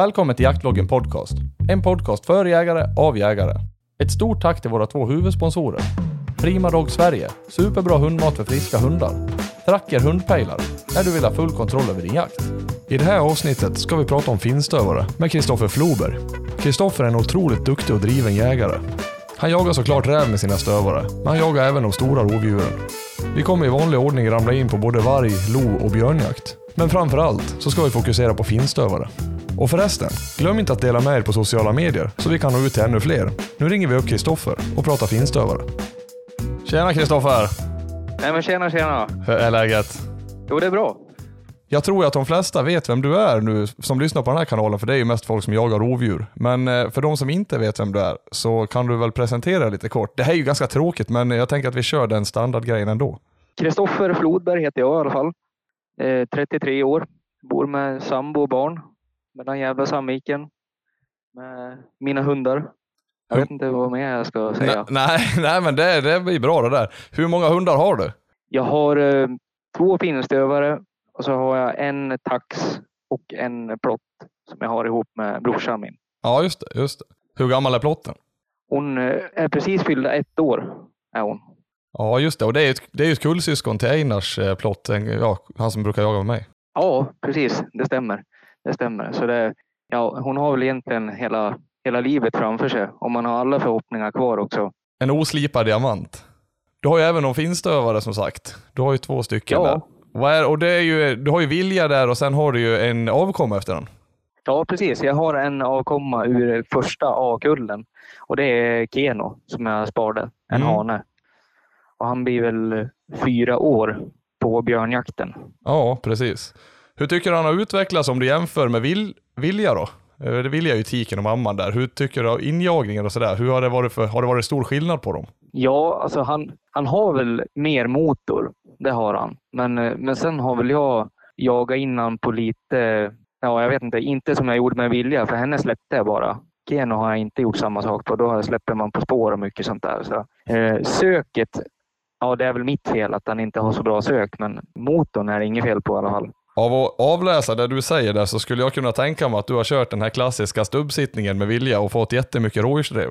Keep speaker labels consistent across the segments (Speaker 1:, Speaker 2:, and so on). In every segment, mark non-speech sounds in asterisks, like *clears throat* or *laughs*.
Speaker 1: Välkommen till Jaktloggen Podcast. En podcast för jägare, av jägare. Ett stort tack till våra två huvudsponsorer. Prima Dog Sverige, superbra hundmat för friska hundar. Tracker hundpejlar, när du vill ha full kontroll över din jakt.
Speaker 2: I det här avsnittet ska vi prata om finstövare med Kristoffer Floberg. Kristoffer är en otroligt duktig och driven jägare. Han jagar såklart räv med sina stövare, men han jagar även de stora rovdjuren. Vi kommer i vanlig ordning ramla in på både varg, lo och björnjakt. Men framför allt så ska vi fokusera på finstövare. Och förresten, glöm inte att dela med er på sociala medier så vi kan nå ut till ännu fler. Nu ringer vi upp Kristoffer och pratar finstövare. Tjena Kristoffer!
Speaker 3: Nej men tjena tjena.
Speaker 2: Hur är läget?
Speaker 3: Jo det är bra.
Speaker 2: Jag tror att de flesta vet vem du är nu som lyssnar på den här kanalen, för det är ju mest folk som jagar rovdjur. Men eh, för de som inte vet vem du är så kan du väl presentera lite kort. Det här är ju ganska tråkigt, men jag tänker att vi kör den standardgrejen ändå.
Speaker 3: Kristoffer Flodberg heter jag i alla fall. Eh, 33 år. Bor med sambo och barn. Mellan Gävle och Sandviken. Med mina hundar. Jag vet inte vad mer jag ska säga.
Speaker 2: Nej, *laughs* nej, men det, det blir bra det där. Hur många hundar har du?
Speaker 3: Jag har eh, två pinnstövare och så har jag en tax och en plott som jag har ihop med brorsan min.
Speaker 2: Ja, just det. Just det. Hur gammal är plotten?
Speaker 3: Hon eh, är precis fyllda ett år. Är hon.
Speaker 2: Ja, just det. Och det är ju ett, det är ju ett kullsyskon till Einars eh, plott, ja, han som brukar jaga med mig.
Speaker 3: Ja, precis. Det stämmer. Det stämmer. Så det, ja, hon har väl egentligen hela, hela livet framför sig. Om man har alla förhoppningar kvar också.
Speaker 2: En oslipad diamant. Du har ju även någon finstövare som sagt. Du har ju två stycken
Speaker 3: Ja.
Speaker 2: där. Är, och det är ju, du har ju vilja där och sen har du ju en avkomma efter den.
Speaker 3: Ja, precis. Jag har en avkomma ur första A-kullen. Och det är Keno som jag sparade. En
Speaker 2: Mm.
Speaker 3: hane. Och han blir väl fyra år på björnjakten.
Speaker 2: Ja, precis. Hur tycker du han har utvecklats om du jämför med vil, Vilja då? Eh, det Vilja är ju tiken och mamman där. Hur tycker du om injagningen och sådär? Hur har det varit för, har det varit stor skillnad på dem?
Speaker 3: Ja, alltså han, han har väl mer motor. Det har han. Men, eh, men sen har väl jag jagat innan på lite, ja jag vet inte, inte som jag gjorde med Vilja, för henne släppte jag bara. Keno har jag inte gjort samma sak på. Då släpper man på spår och mycket sånt där. Så, eh, söket, ja det är väl mitt fel att han inte har så bra sök, men motorn är det inget fel på i alla fall.
Speaker 2: Av att avläsa det du säger där så skulle jag kunna tänka mig att du har kört den här klassiska stubbsittningen med Vilja och fått jättemycket rådjursdrev.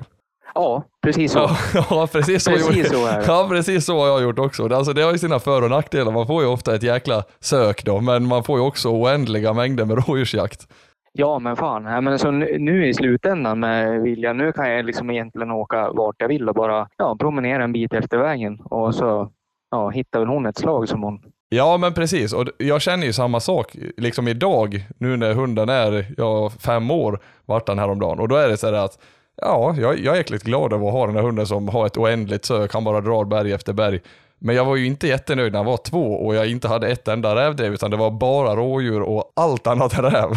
Speaker 3: Ja, precis så.
Speaker 2: Ja, *laughs* precis så.
Speaker 3: Precis så är det.
Speaker 2: Ja, precis så har jag gjort också. Det- Alltså, det har ju sina för och nackdelar. Man får ju ofta ett jäkla sök då, men man får ju också oändliga mängder med *laughs* rådjursjakt.
Speaker 3: Ja, men fan. Ja, men så nu, nu i slutändan med Vilja, nu kan jag liksom egentligen åka vart jag vill och bara ja, promenera en bit efter vägen. Och så ja, hittar väl hon ett slag som hon...
Speaker 2: Ja, men precis. Och jag känner ju samma sak. Liksom idag, nu när hunden är ja, fem år, vart han häromdagen. Och då är det så här att ja, jag, jag är jäkligt glad över att ha den här hunden som har ett oändligt sök. Han bara drar berg efter berg. Men jag var ju inte jättenöjd när han var två och jag inte hade ett enda rävdrev, utan det var bara rådjur och allt annat än räv.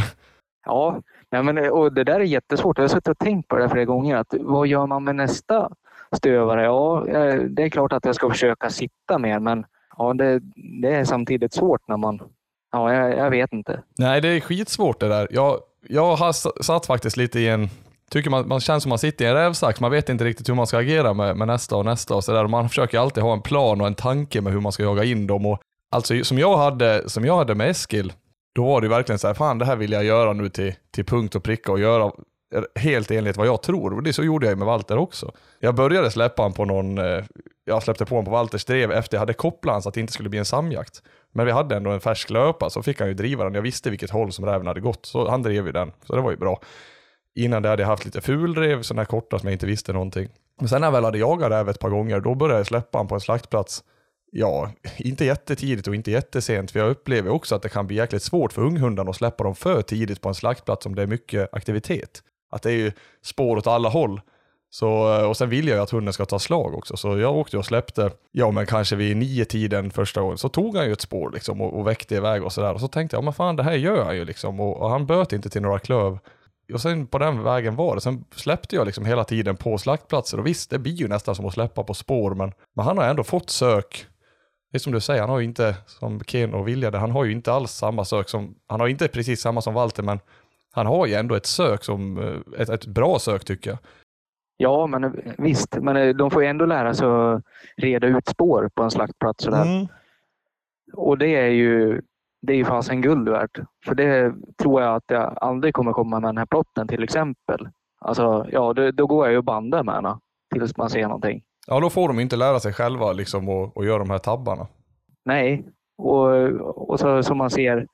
Speaker 3: Ja, nej, men, och det där är jättesvårt. Jag har suttit och tänkt på det flera gånger. Att vad gör man med nästa stövare? Ja, eh, det är klart att jag ska försöka sitta mer, men ja, det, det är samtidigt svårt när man... Ja, jag, jag vet inte.
Speaker 2: Nej, det är skitsvårt det där. Jag, jag har satt faktiskt lite i en, tycker man, man känns som man sitter i en rävsax. Man vet inte riktigt hur man ska agera med, med nästa och nästa och sådär. Man försöker alltid ha en plan och en tanke med hur man ska jaga in dem. Och, alltså som jag hade, som jag hade med Eskil, då var det verkligen så här, fan det här vill jag göra nu till, till punkt och pricka och göra helt enligt vad jag tror. Och det så gjorde jag ju med Walter också. Jag började släppa honom på någon, eh, jag släppte på honom på Walters drev efter jag hade kopplat honom så att det inte skulle bli en samjakt. Men vi hade ändå en färsk löpa så fick han ju driva den. Jag visste vilket håll som räven hade gått, så han drev ju den. Så det var ju bra. Innan det hade jag haft lite fuldrev, sådana här korta som jag inte visste någonting. Men sen när jag väl hade jagat räv ett par gånger, då började jag släppa honom på en slaktplats. Ja, inte jättetidigt och inte jättesent, för jag upplever också att det kan bli jäkligt svårt för unghundarna att släppa dem för tidigt på en slaktplats om det är mycket aktivitet. Att det är ju spår åt alla håll. Så, eh, och sen vill jag ju att hunden ska ta slag också, så jag åkte och släppte, ja men kanske vid nio tiden första gången, så tog han ju ett spår liksom och, och väckte iväg och sådär. Och så tänkte jag, ja men fan det här gör han ju liksom, och, och han böt inte till några klöv. Och sen på den vägen var det. Sen släppte jag liksom hela tiden på slaktplatser och visst, det blir ju nästan som att släppa på spår, men, men han har ändå fått sök. Det är som du säger, han har ju inte, som Ken och Vilja, han har ju inte alls samma sök som, han har inte precis samma som Walter, men han har ju ändå ett sök som, eh, ett, ett bra sök tycker jag.
Speaker 3: Ja, men eh, visst. Men eh, de får ju ändå lära sig att reda ut spår på en slaktplats. Sådär.
Speaker 2: Mm.
Speaker 3: Och det är ju det är ju fasen guld värt. För det tror jag att jag aldrig kommer komma med den här plotten till exempel. Alltså, ja, då, då går jag ju och bandar med henne tills man ser någonting.
Speaker 2: Ja, då får de inte lära sig själva liksom och, och göra de här tabbarna.
Speaker 3: Nej, och, och så som man ser,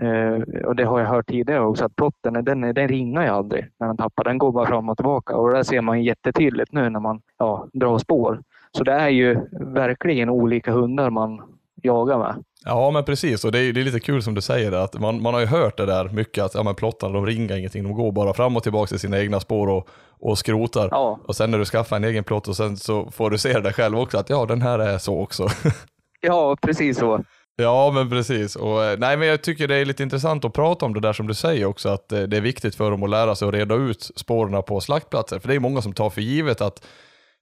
Speaker 3: eh, och det har jag hört tidigare också, att plotten den, den ringar ju aldrig när den tappar. Den går bara fram och tillbaka och det ser man jättetydligt nu när man ja, drar spår. Så det är ju verkligen olika hundar man jagar med.
Speaker 2: Ja, men precis. Och det är, det är lite kul som du säger, att man, man har ju hört det där mycket, att ja, men plottarna de ringar ingenting, de går bara fram och tillbaka till sina egna spår och, och skrotar.
Speaker 3: Ja.
Speaker 2: Och sen när du skaffar en egen plott och sen så får du se det själv också, att ja, den här är så också. *laughs*
Speaker 3: Ja, precis så.
Speaker 2: Ja, men precis. Och, eh, nej, men jag tycker det är lite intressant att prata om det där som du säger också, att eh, det är viktigt för dem att lära sig att reda ut spåren på slaktplatser. För det är många som tar för givet att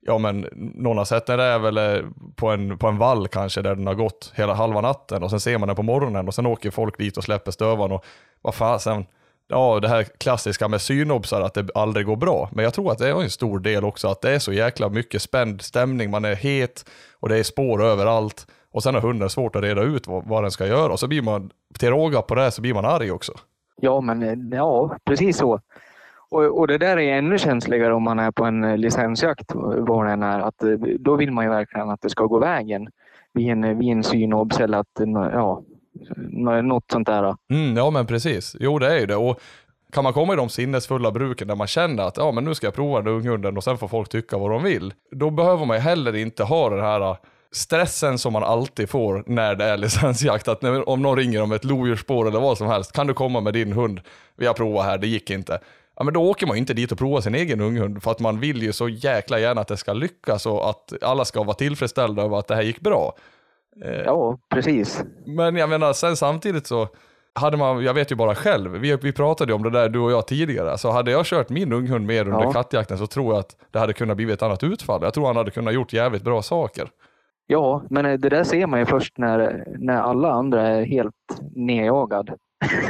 Speaker 2: ja, men någon har sett en räv eller på en, på en vall kanske där den har gått hela halva natten och sen ser man den på morgonen och sen åker folk dit och släpper stövan och vad fasen, ja det här klassiska med synobsar att det aldrig går bra. Men jag tror att det är en stor del också att det är så jäkla mycket spänd stämning, man är het och det är spår överallt och sen har hunden svårt att reda ut vad, vad den ska göra och så blir man, till råga på det så blir man arg också.
Speaker 3: Ja, men eh, ja, precis så. Och, och det där är ännu känsligare om man är på en eh, licensjakt, var den är. Att, eh, då vill man ju verkligen att det ska gå vägen vid en, vid en synobs eller att, ja, nå- något sånt där.
Speaker 2: Mm, ja men precis, jo det är ju det. Och kan man komma i de sinnesfulla bruken där man känner att ja men nu ska jag prova den unghunden och sen får folk tycka vad de vill. Då behöver man ju heller inte ha den här stressen som man alltid får när det är licensjakt. Att när, om någon ringer om ett lodjursspår eller vad som helst, kan du komma med din hund? Vi har provat här, det gick inte. Ja men då åker man ju inte dit och provar sin egen unghund för att man vill ju så jäkla gärna att det ska lyckas och att alla ska vara tillfredsställda över att det här gick bra.
Speaker 3: Ja, precis.
Speaker 2: Men jag menar, sen samtidigt så hade man, jag vet ju bara själv, vi, vi pratade ju om det där du och jag tidigare, så hade jag kört min unghund mer under
Speaker 3: Ja.
Speaker 2: kattjakten så tror jag att det hade kunnat bli ett annat utfall. Jag tror han hade kunnat gjort jävligt bra saker.
Speaker 3: Ja, men eh, det där ser man ju först när, när alla andra är helt nedjagad.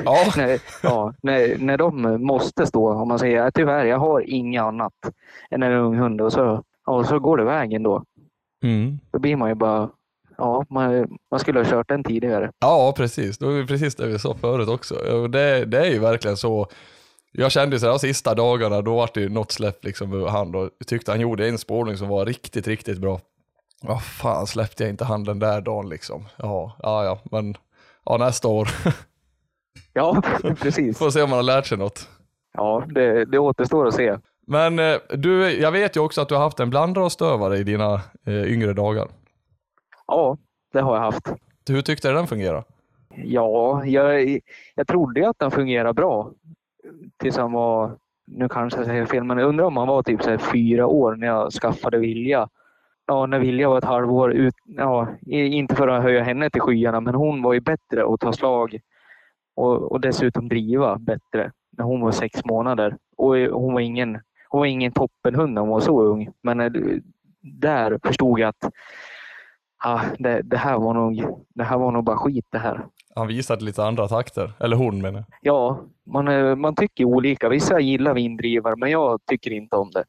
Speaker 2: Ja, *laughs*
Speaker 3: när, ja, när, när de måste stå, om man säger att tyvärr, jag har inget annat än en ung hund och så, och så går det vägen då.
Speaker 2: mm.
Speaker 3: Då blir man ju bara, ja, man, man skulle ha kört den tidigare.
Speaker 2: ja precis. Det var precis det vi sa förut också. Det, det är ju verkligen så. Jag kände så här, de sista dagarna, då var det ju något släpp liksom över hand och tyckte han gjorde en spårning som var riktigt, riktigt bra. Vad fan släppte jag inte han den där dagen liksom? Ja, ja, ja, men ja, nästa år.
Speaker 3: Ja, *laughs* precis.
Speaker 2: Får se om man har lärt sig något.
Speaker 3: Ja, det, det återstår att se.
Speaker 2: Men eh, du, jag vet ju också att du har haft en blandrasstövare i dina eh, yngre dagar.
Speaker 3: Ja, det har jag haft.
Speaker 2: Hur tyckte du den fungerade?
Speaker 3: Ja, jag, jag trodde att den fungerade bra. Tills han var, nu kanske jag säger fel, men jag undrar om han var typ så fyra år när jag skaffade Vilja. Ja, när Vilja var ett halvår ut, ja, inte för att höja henne till skyarna, men hon var ju bättre att ta slag och, och dessutom driva bättre när hon var sex månader. Och hon var ingen, hon var ingen toppenhund när hon var så ung. Men eh, där förstod jag att ah, det, det, här var nog, det här var nog bara skit det här.
Speaker 2: Han visade lite andra takter, eller hon menar jag.
Speaker 3: Ja, man, eh, man tycker olika. Vissa gillar vindrivare, men jag tycker inte om det.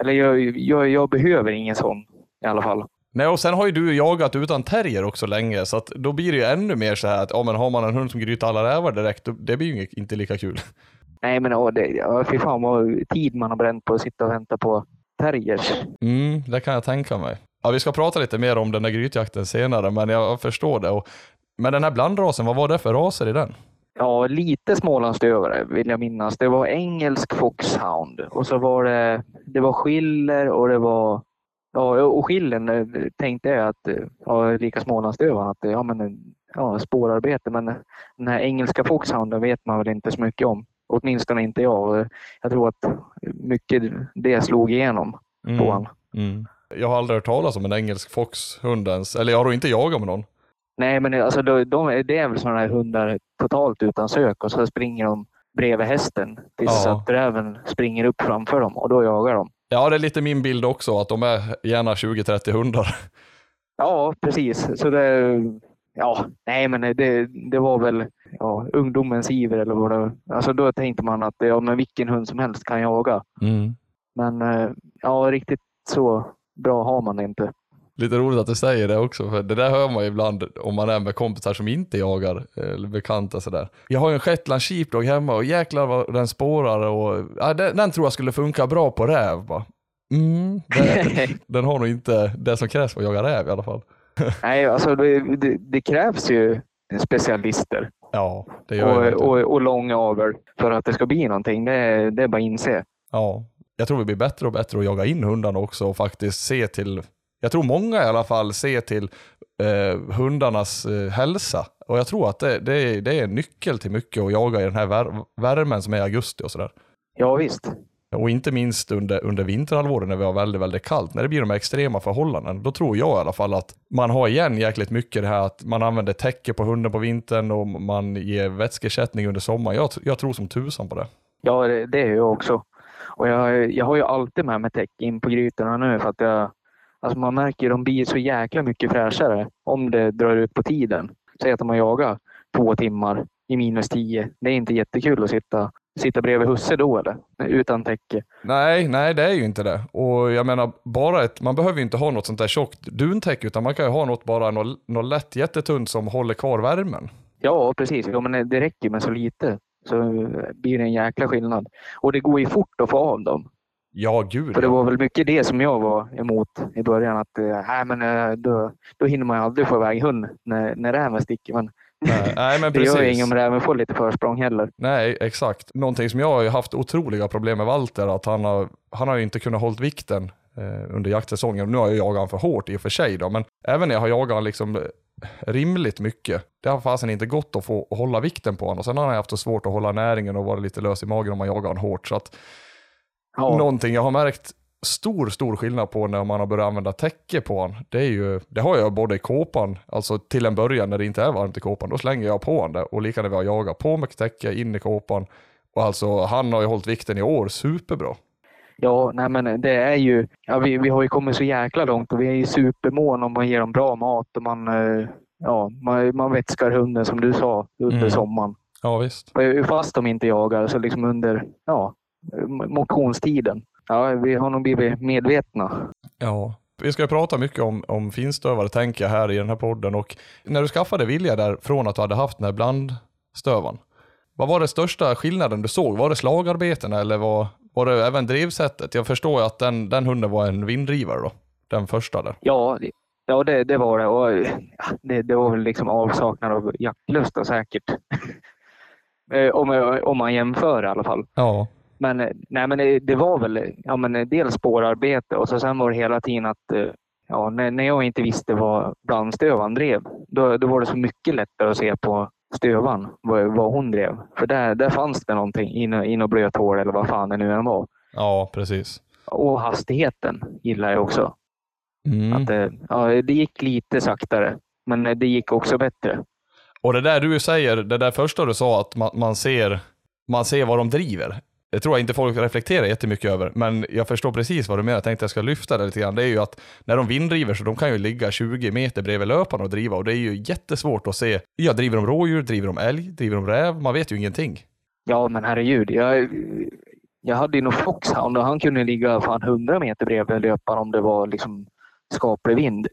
Speaker 3: Eller jag, jag, jag behöver ingen sån i alla fall.
Speaker 2: Nej, och sen har ju du jagat utan terrier också länge, så att då blir det ju ännu mer så här att ja, men har man en hund som gryter alla rävar direkt, det blir ju inte lika kul. *laughs*
Speaker 3: Nej, men ja, det, ja, fy fan vad tid man har bränt på att sitta och vänta på terriers.
Speaker 2: Mm, det kan jag tänka mig. Ja, vi ska prata lite mer om den där grytjakten senare, men jag förstår det. Och, men den här blandrasen, vad var det för raser i den?
Speaker 3: Ja, lite Smålandsdövare vill jag minnas. Det var engelsk foxhound och så var det, det var schiller och det var Ja, och skillen eh, tänkte jag att, eh, ja, lika Smålandsdövaren, att ja, men, ja, spårarbete. Men den här engelska foxhounden vet man väl inte så mycket om. Åtminstone inte jag. Jag tror att mycket det slog igenom på honom.
Speaker 2: Mm. Jag har aldrig hört talas om en engelsk foxhund ens, eller jag har inte jagat med någon.
Speaker 3: Nej, men alltså, de, de, det är väl sådana här hundar totalt utan sök och så springer de bredvid hästen tills
Speaker 2: Ja.
Speaker 3: att räven springer upp framför dem och då jagar de.
Speaker 2: Ja, det är lite min bild också, att de är gärna 20-30 hundar.
Speaker 3: Ja, precis. Så det, ja, nej, men det, det var väl ja, ungdomens iver eller vad det Alltså då tänkte man att ja, men vilken hund som helst kan jaga. Men eh, ja, riktigt så bra har man det inte.
Speaker 2: Lite roligt att du säger det också, för det där hör man ju ibland om man är med kompisar som inte jagar, eller bekanta sådär. Jag har ju en shetland sheepdog hemma och jäklar vad den spårar och ja, den, den tror jag skulle funka bra på räv bara. Mm, det, *laughs* den har nog inte det som krävs för att jaga räv i alla fall. *laughs*
Speaker 3: Nej, alltså det, det, det krävs ju specialister
Speaker 2: Ja, det gör jag.
Speaker 3: och, och, och lång avel för att det ska bli någonting. Det, det är bara att inse.
Speaker 2: Ja, jag tror vi blir bättre och bättre att jaga in hundarna också och faktiskt se till, jag tror många i alla fall ser till eh, hundarnas eh, hälsa. Och jag tror att det, det, är, det är en nyckel till mycket att jaga i den här vär, värmen som är i augusti och sådär.
Speaker 3: Ja, visst.
Speaker 2: Och inte minst under, under vinterhalvåret när vi har väldigt, väldigt kallt, när det blir de här extrema förhållanden, då tror jag i alla fall att man har igen jäkligt mycket det här att man använder täcke på hunden på vintern och man ger vätskeersättning under sommaren. Jag, jag tror som tusan på det.
Speaker 3: Ja, det, det är jag också. Och jag, jag har ju alltid med mig täck in på grytorna nu för att jag, alltså man märker att de blir så jäkla mycket fräschare om det drar ut på tiden. Säg att de har jagat två timmar i minus tio. Det är inte jättekul att sitta, sitta bredvid husse då eller? Utan täcke.
Speaker 2: Nej, nej det är ju inte det. Och jag menar, bara ett, man behöver ju inte ha något sånt där tjockt duntäcke, utan man kan ju ha något bara något, något lätt jättetunt som håller kvar värmen.
Speaker 3: Ja, precis. Ja, men det räcker med så lite så blir det en jäkla skillnad. Och det går ju fort att få av dem.
Speaker 2: Ja, gud
Speaker 3: För det var väl mycket det som jag var emot i början. Att nej, men, eh, då, då hinner man ju aldrig få iväg hund när, när räven sticker. Men
Speaker 2: Nej, nej, men *laughs*
Speaker 3: det gör ju
Speaker 2: precis.
Speaker 3: inget om räven får lite försprång heller.
Speaker 2: Nej, exakt. Någonting som jag har haft otroliga problem med Walter, att han har, han har ju inte kunnat hålla vikten eh, under jaktsäsongen. Nu har jag jagat han för hårt i och för sig då, men även när jag har jagat han liksom eh, rimligt mycket, det har fasen inte gått att få att hålla vikten på honom. Och sen har han haft så svårt att hålla näringen och vara lite lös i magen om man jagar honom hårt. Så att
Speaker 3: Ja,
Speaker 2: någonting jag har märkt stor, stor skillnad på när man har börjat använda täcke på honom. Det är ju, det har jag både i kåpan, alltså till en början när det inte är varmt i kåpan, då slänger jag på honom det. Och lika när vi har jagat, på med täcke, in i kåpan. Och alltså han har ju hållit vikten i år superbra.
Speaker 3: ja nej, men det är ju... Ja, vi, vi har ju kommit så jäkla långt och vi är ju supermån om man ger dem bra mat och man, eh, ja, man, man vätskar hunden som du sa under
Speaker 2: Mm.
Speaker 3: sommaren.
Speaker 2: Ja visst.
Speaker 3: Fast de inte jagar, så liksom under ja, motionstiden. Ja, vi har nog blivit medvetna.
Speaker 2: Ja. Vi ska ju prata mycket om, om finstövare tänker jag här i den här podden och när du skaffade Vilja där från att du hade haft den här blandstövan. Vad var det största skillnaden du såg? Var det slagarbetena eller var, var det även drivsättet? Jag förstår ju att den, den hunden var en vindrivare då. Den första där.
Speaker 3: Ja, det- ja det, det var det. Och, ja, det. Det var väl liksom avsaknad av jaktlust säkert. *laughs* Eh, om, om man jämför i alla fall.
Speaker 2: Ja.
Speaker 3: Men, eh, nej, men det, det var väl ja, men eh, dels spårarbete och så sen var det hela tiden att eh, ja, när, när jag inte visste vad blandstövaren drev, då, då var det så mycket lättare att se på stövan vad, vad hon drev. För där, där fanns det någonting i nå- i något blöt hål eller vad fan det nu än var.
Speaker 2: Ja, precis.
Speaker 3: Och hastigheten gillar jag också.
Speaker 2: Mm.
Speaker 3: Att det, ja, det gick lite saktare, men det gick också bättre.
Speaker 2: Och det där du säger, det där första du sa att man, man, ser, man ser vad de driver. Det tror jag inte folk reflekterar jättemycket över, men jag förstår precis vad du menar. Jag tänkte jag ska lyfta det lite grann. Det är ju att när de vindriver så de kan ju ligga 20 meter bredvid löparen och driva och det är ju jättesvårt att se. Ja, driver de rådjur, driver de älg, driver de räv? Man vet ju ingenting.
Speaker 3: Ja, men herregud. Jag, jag hade ju nog Foxhound och han kunde ligga fan 100 meter bredvid löparen om det var liksom skaplig vind.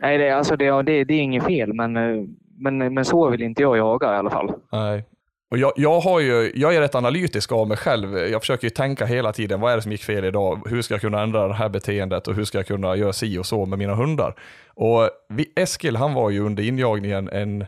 Speaker 3: Nej, det, alltså det, det, det är inget fel, men, eh, men, men så vill inte jag jaga i alla fall.
Speaker 2: Nej. Och jag, jag, har ju, jag är rätt analytisk av mig själv. Jag försöker ju tänka hela tiden, vad är det som gick fel idag? Hur ska jag kunna ändra det här beteendet och hur ska jag kunna göra si och så med mina hundar? Och vi, Eskil, han var ju under injagningen en,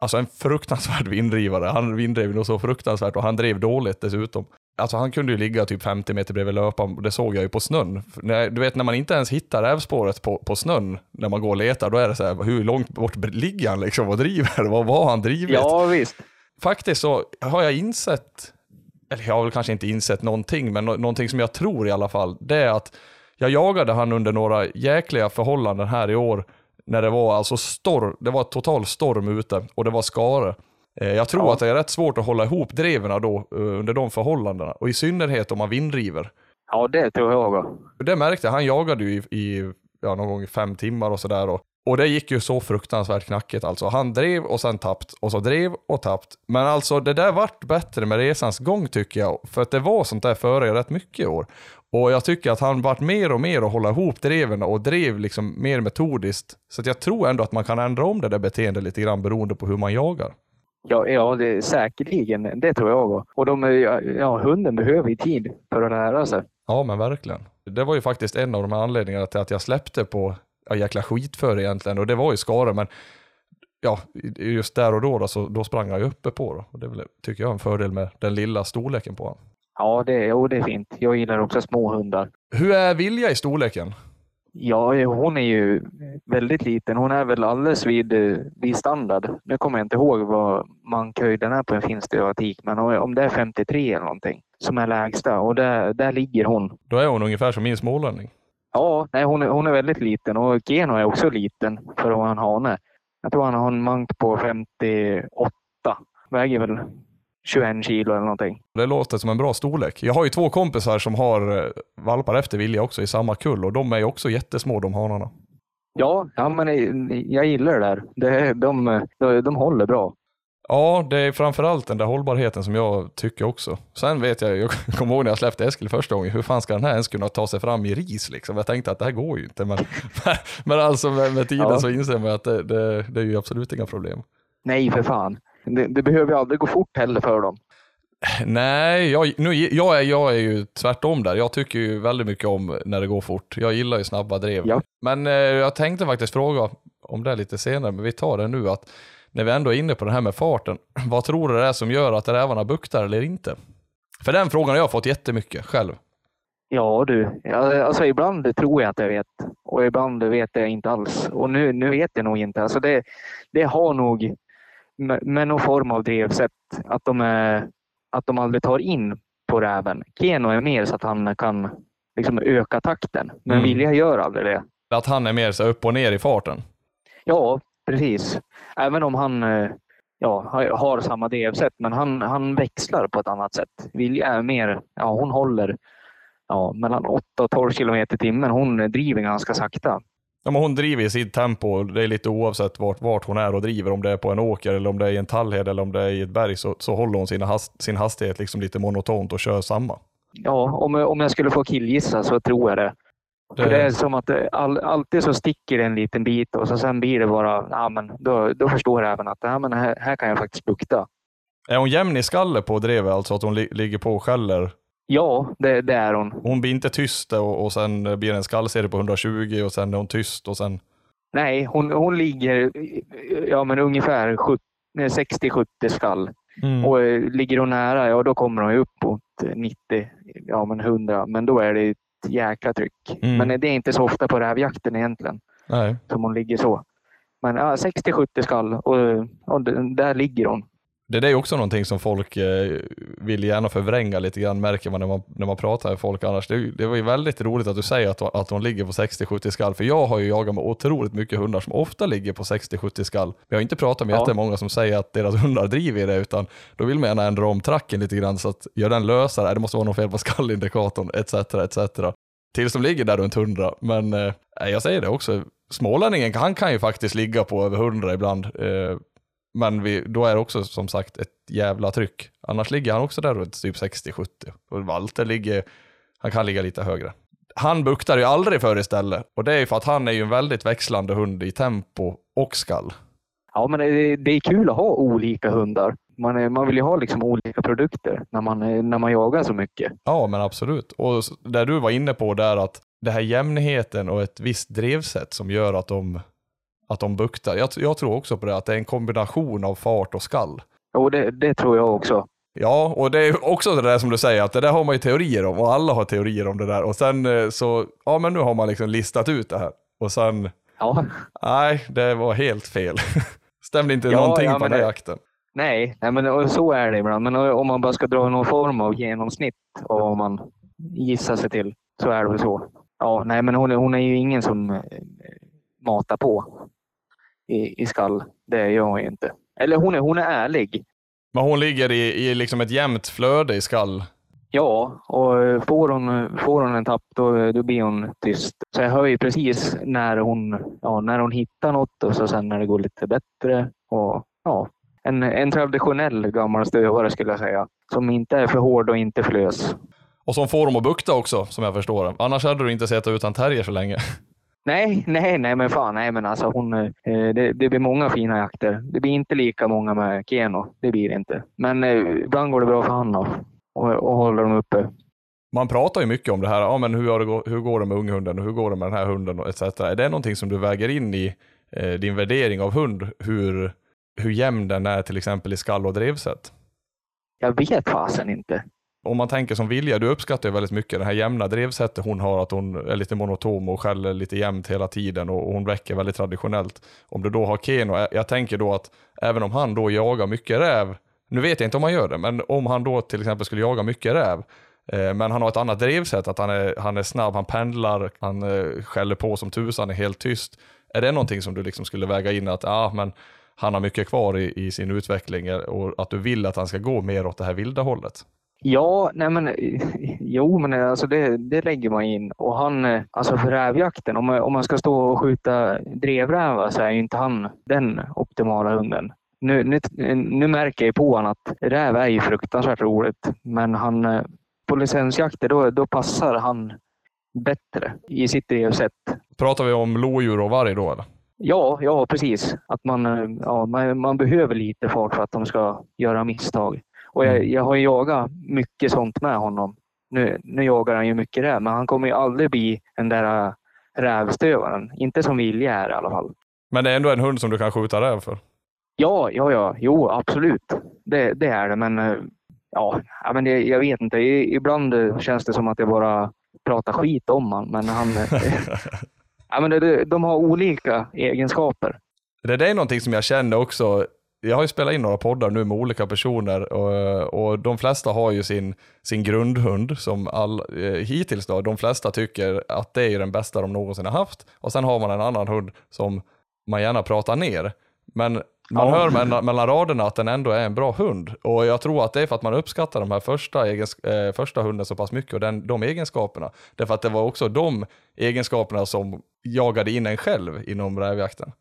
Speaker 2: alltså en fruktansvärd *laughs* vindrivare. Han vindrev nog så fruktansvärt och han drev dåligt dessutom. Alltså han kunde ju ligga typ 50 meter bredvid löparen, det såg jag ju på snön. Du vet när man inte ens hittar rävspåret på, på snön, när man går och letar, då är det så här, hur långt bort ligger han liksom och driver? *laughs* Vad var han drivit?
Speaker 3: Ja, visst
Speaker 2: faktiskt så har jag insett, eller jag har väl kanske inte insett någonting, men nå- någonting som jag tror i alla fall, det är att jag jagade han under några jäkliga förhållanden här i år, när det var alltså storm, det var total storm ute och det var skare. Eh, Jag tror
Speaker 3: Ja.
Speaker 2: att det är rätt svårt att hålla ihop dreven då eh, under de förhållandena, och i synnerhet om man vindriver.
Speaker 3: Ja, det tror jag. också.
Speaker 2: Det märkte jag, han jagade ju i, i ja, någon gång i fem timmar och sådär. Och det gick ju så fruktansvärt knackigt alltså. Han drev och sen tappt och så drev och tappt. Men alltså det där vart bättre med resans gång tycker jag. För att det var sånt där före rätt mycket i år. Och jag tycker att han vart mer och mer att hålla ihop dreven och drev liksom mer metodiskt. Så att jag tror ändå att man kan ändra om det där beteendet lite grann beroende på hur man jagar.
Speaker 3: Ja, ja det, säkerligen. Det tror jag. Och de, ja, hunden behöver ju tid för att lära sig.
Speaker 2: Ja, men verkligen. Det var ju faktiskt en av de här anledningarna till att jag släppte på ja, jäkla skit för egentligen. Och det var ju skara, men ja, just där och då, då så då sprang jag ju uppe på. Då. Och det väl, tycker jag är en fördel med den lilla storleken på honom.
Speaker 3: Ja, det, jo, det är fint. Jag gillar också små hundar.
Speaker 2: Hur är Vilja i storleken?
Speaker 3: Ja, hon är ju väldigt liten. Hon är väl alldeles vid, vid standard. Nu kommer jag inte ihåg vad mankhöjden är på en finstövaratik, men om det är 53 eller någonting som är lägsta och där, där ligger hon.
Speaker 2: Då är hon ungefär som min smålänning.
Speaker 3: Ja, nej, hon, är, hon är väldigt liten och Keno är också liten för att vara en hane. Jag tror han har en mank på 58. Väger väl 21 kilo eller någonting.
Speaker 2: Det låter som en bra storlek. Jag har ju två kompisar som har eh, valpar efter Vilja också i samma kull och de är ju också jättesmå de hanarna.
Speaker 3: Ja, ja men jag gillar det där. Det, de, de, de håller bra.
Speaker 2: Ja, det är framförallt den där hållbarheten som jag tycker också. Sen vet jag, jag *laughs* kommer ihåg när jag släppte Eskil första gången, hur fan ska den här ens kunna ta sig fram i ris liksom? Jag tänkte att det här går ju inte, *laughs* men, men alltså med, med tiden ja. så inser man att det, det, det, är ju absolut inga problem.
Speaker 3: Nej, för fan. Det, det behöver ju aldrig gå fort heller för dem.
Speaker 2: Nej, jag, nu, jag, är, jag är ju tvärtom där. Jag tycker ju väldigt mycket om när det går fort. Jag gillar ju snabba drev.
Speaker 3: Ja.
Speaker 2: Men eh, jag tänkte faktiskt fråga om det lite senare, men vi tar det nu. att När vi ändå är inne på det här med farten, *clears throat* vad tror du det är som gör att rävarna buktar eller inte? För den frågan har jag fått jättemycket själv.
Speaker 3: Ja du, alltså ibland tror jag att jag vet och ibland vet jag inte alls. Och nu, nu vet jag nog inte. Alltså det, det har nog med, någon form av drevsätt. Att de, är, att de aldrig tar in på räven. Keno är mer så att han kan liksom öka takten, men mm. Vilja gör aldrig det.
Speaker 2: Att han är mer så upp och ner i farten?
Speaker 3: Ja, precis. Även om han eh, ja, har samma drevsätt, men han, han växlar på ett annat sätt. Vilja är mer, ja hon håller ja, mellan 8 och 12 kilometer i timmen. Hon driver ganska sakta.
Speaker 2: Ja, men hon driver i sitt tempo. Det är lite oavsett vart, vart hon är och driver. Om det är på en åker, eller om det är i en tallhed eller om det är i ett berg så, så håller hon sina hast, sin hastighet liksom lite monotont och kör samma.
Speaker 3: Ja, om, om jag skulle få killgissa så tror jag det. Det... För det är som att all, alltid så sticker det en liten bit och så sen blir det bara, ja, men då, då förstår jag även att ja, men här, här kan jag faktiskt bukta.
Speaker 2: Är hon jämn i skallet på drevet, alltså att hon li ligger på och skäller
Speaker 3: Ja, det, det, är hon.
Speaker 2: Hon blir inte tyst och, och sen blir det en skallserie på 120 och sen är hon tyst och sen...
Speaker 3: Nej, hon, hon ligger ja, men ungefär 60-70 skall. Mm. Och eh, ligger hon nära, ja då kommer hon upp mot 90, ja men 100. Men då är det jäkla tryck. Mm. Men det är inte så ofta på rävjakten egentligen.
Speaker 2: Nej.
Speaker 3: Som hon ligger så. Men ja, 60-70 skall och, och där ligger hon.
Speaker 2: Det är också någonting som folk eh, vill gärna förvränga lite grann, märker man när man, när man pratar med folk annars. Det, det var ju väldigt roligt att du säger att, att hon ligger på 60-70 skall, för jag har ju jagat med otroligt mycket hundar som ofta ligger på 60-70 skall. Jag har inte pratat med ja. jättemånga som säger att deras *laughs* hundar driver i det, utan då vill man gärna ändra om tracken lite grann så att göra den lösare, det måste vara något fel på skallindikatorn, etc. etc. Tills de ligger där runt 100, men eh, jag säger det också, smålänningen han kan ju faktiskt ligga på över 100 ibland. Eh, men vi, då är det också som sagt ett jävla tryck. Annars ligger han också där runt typ 60-70. Och Walter ligger, han kan ligga lite högre. Han buktar ju aldrig för istället. Och det är ju för att han är ju en väldigt växlande hund i tempo och skall.
Speaker 3: Ja, men det, det är kul att ha olika hundar. Man, är, man vill ju ha liksom olika produkter när man, när man jagar så mycket.
Speaker 2: Ja, men absolut. Och där du var inne på där att det här jämnheten och ett visst drevsätt som gör att de att de buktar. Jag, jag, tror också på det, att det är en kombination av fart och skall.
Speaker 3: Jo, det, det tror jag också.
Speaker 2: Ja, och det är också det där som du säger, att det där har man ju teorier om och alla har teorier om det där. Och sen eh, så, ja men nu har man liksom listat ut det här. Och sen,
Speaker 3: ja.
Speaker 2: nej, det var helt fel. *laughs* Stämde inte ja, någonting ja, på den här jakten.
Speaker 3: Nej, nej men så är det ibland. Men om man bara ska dra någon form av genomsnitt och om man gissar sig till så är det väl så. Ja, nej, men hon, hon är ju ingen som eh, matar på i, i skall. Det gör hon inte. Eller hon är, hon är ärlig.
Speaker 2: Men hon ligger i, i liksom ett jämnt flöde i skall?
Speaker 3: Ja, och får hon, får hon en tapp då, då blir hon tyst. Så jag hör ju precis när hon, ja, när hon hittar något och så sen när det går lite bättre. Och, ja, en, en traditionell gammal stövare skulle jag säga. Som inte är för hård och inte flös.
Speaker 2: Och som får dem att bukta också, som jag förstår det. Annars hade du inte sett utan terrier så länge. *laughs*
Speaker 3: Nej, *laughs* nej, nej, men fan, nej, men alltså hon, eh, det, det blir många fina jakter. Det blir inte lika många med Keno, det blir det inte. Men eh, ibland går det bra för då, och, och håller dem uppe.
Speaker 2: Man pratar ju mycket om det här, ja, men hur, det hur går det med unghunden och hur går det med den här hunden etc. Är det någonting som du väger in i eh, din värdering av hund, hur, hur jämn den är till exempel i skall och drevsätt?
Speaker 3: Jag vet fasen inte.
Speaker 2: Om man tänker som Vilja, du uppskattar ju väldigt mycket det här jämna drevsättet hon har, att hon är lite monotom och skäller lite jämnt hela tiden och hon väcker väldigt traditionellt. Om du då har Keno, jag, tänker då att även om han då jagar mycket räv, nu vet jag inte om han gör det, men om han då till exempel skulle jaga mycket räv, eh, men han har ett annat drevsätt, att han är, han är snabb, han pendlar, han eh, skäller på som tusan, är helt tyst. Är det någonting som du liksom skulle väga in att, ah, men han har mycket kvar i, i sin utveckling eh, och att du vill att han ska gå mer åt det här vilda hållet?
Speaker 3: Ja, nej men *laughs* jo, men alltså det, det lägger man in. Och han, alltså för rävjakten, om om man ska stå och skjuta drevrävar så är ju inte han den optimala hunden. Nu, nu, nu märker jag på honom att räv är ju fruktansvärt roligt, men han, på licensjakter då, då passar han bättre i sitt drevsätt.
Speaker 2: Pratar vi om lodjur och varg då eller?
Speaker 3: Ja, ja precis. Att man, ja, man, man behöver lite fart för att de ska göra misstag. Och jag, jag har jagat mycket sånt med honom. Nu, nu jagar han ju mycket räv, men han kommer ju aldrig bli den där äh, rävstövaren. Inte som vilja är i alla fall.
Speaker 2: Men det är ändå en hund som du kan skjuta räv för?
Speaker 3: Ja, ja, ja. Jo, absolut. Det, det är det, men äh, ja, men det, jag vet inte. Ibland känns det som att jag bara pratar skit om honom, men han... *laughs* ja, men det, de har olika egenskaper.
Speaker 2: Det är någonting som jag känner också jag har ju spelat in några poddar nu med olika personer och, och de flesta har ju sin, sin grundhund som all, eh, hittills då, de flesta tycker att det är den bästa de någonsin har haft. Och sen har man en annan hund som man gärna pratar ner. Men man ja. hör mellan, mellan raderna att den ändå är en bra hund. Och jag tror att det är för att man uppskattar de här första, egens, eh, första hunden så pass mycket och den, de egenskaperna. Därför att det var också de egenskaperna som jagade in en själv inom rävjakten.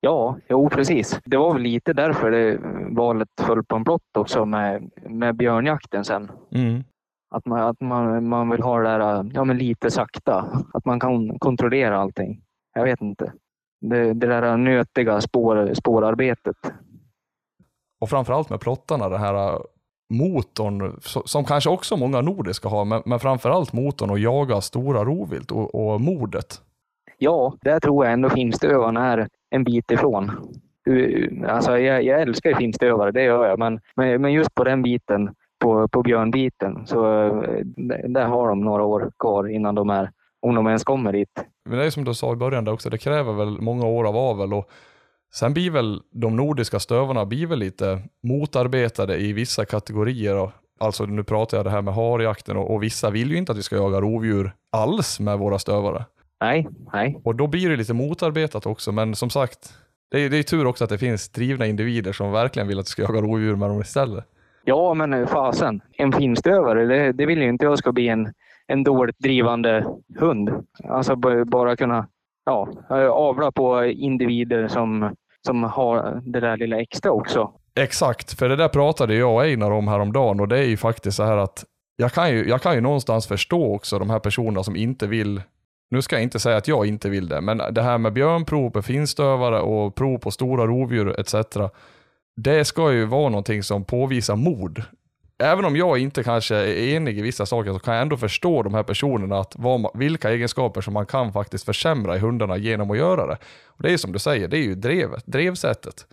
Speaker 3: Ja, jo precis. Det var väl lite därför det valet föll på en blott också med, med björnjakten sen. Mm. Att, man, att man, man vill ha det där ja, men lite sakta, att man kan kontrollera allting. Jag vet inte. Det, det där nötiga spår, spårarbetet.
Speaker 2: Och framförallt med plottarna, den här motorn, som kanske också många nordiska har, men, men framförallt motorn att jaga stora rovvilt och, och mordet.
Speaker 3: Ja, där tror jag ändå finstövaren är en bit ifrån. Alltså jag, jag älskar finstövare, det gör jag, men, men just på den biten, på, på björnbiten, så eh, där har de några år kvar innan de är, om de ens kommer dit.
Speaker 2: Men det är som du sa i början där också, det kräver väl många år av avel och sen blir väl de nordiska stövarna blir väl lite motarbetade i vissa kategorier. Alltså nu pratar jag det här med harjakten och, och vissa vill ju inte att vi ska jaga rovdjur alls med våra stövare.
Speaker 3: Nej, nej.
Speaker 2: Och då blir det lite motarbetat också, men som sagt, det är, det är tur också att det finns drivna individer som verkligen vill att du ska jaga rovdjur med dem istället.
Speaker 3: Ja, men eh, fasen. En finstövare, det, det vill ju inte jag ska bli en, en dåligt drivande hund. Alltså bara kunna ja, eh, avla på individer som, som har det där lilla extra också.
Speaker 2: Exakt, för det där pratade jag och Einar om häromdagen och det är ju faktiskt så här att jag kan ju, jag kan ju någonstans förstå också de här personerna som inte vill nu ska jag inte säga att jag inte vill det, men det här med björnprov på finstövare och prov på stora rovdjur etc. Det ska ju vara någonting som påvisar mod. Även om jag inte kanske är enig i vissa saker så kan jag ändå förstå de här personerna, att vad, vilka egenskaper som man kan faktiskt försämra i hundarna genom att göra det. Och Det är som du säger, det är ju drevet, drevsättet.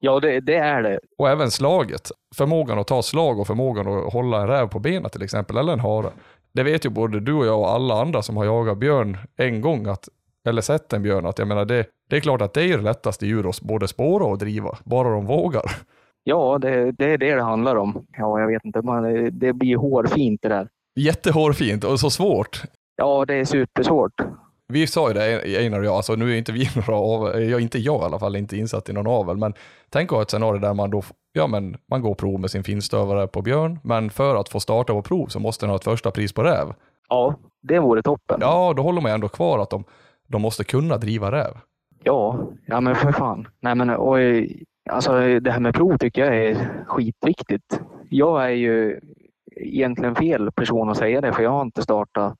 Speaker 3: Ja, det, det, är det.
Speaker 2: Och även slaget. Förmågan att ta slag och förmågan att hålla en räv på benen till exempel, eller en hare det vet ju både du och jag och alla andra som har jagat björn en gång, att, eller sett en björn, att jag menar det, det är klart att det är det lättaste djur att både spåra och driva, bara de vågar.
Speaker 3: Ja, det, det är det det handlar om. Ja, jag vet inte, man, det blir hårfint det där.
Speaker 2: Jättehårfint och så svårt.
Speaker 3: Ja, det är supersvårt.
Speaker 2: Vi sa ju det, Einar och jag, alltså nu är inte vi *laughs* några av, jag inte jag i alla fall, inte insatt i någon avel, men tänk att ett scenario där man då ja men man går prov med sin finstövare på björn, men för att få starta på prov så måste den ha ett första pris på räv.
Speaker 3: Ja, det vore toppen.
Speaker 2: Ja, då håller man ju ändå kvar att de, de måste kunna driva räv.
Speaker 3: Ja, ja men för fan. Nej, men, och, alltså, det här med prov tycker jag är skitviktigt. Jag är ju egentligen fel person att säga det, för jag har inte startat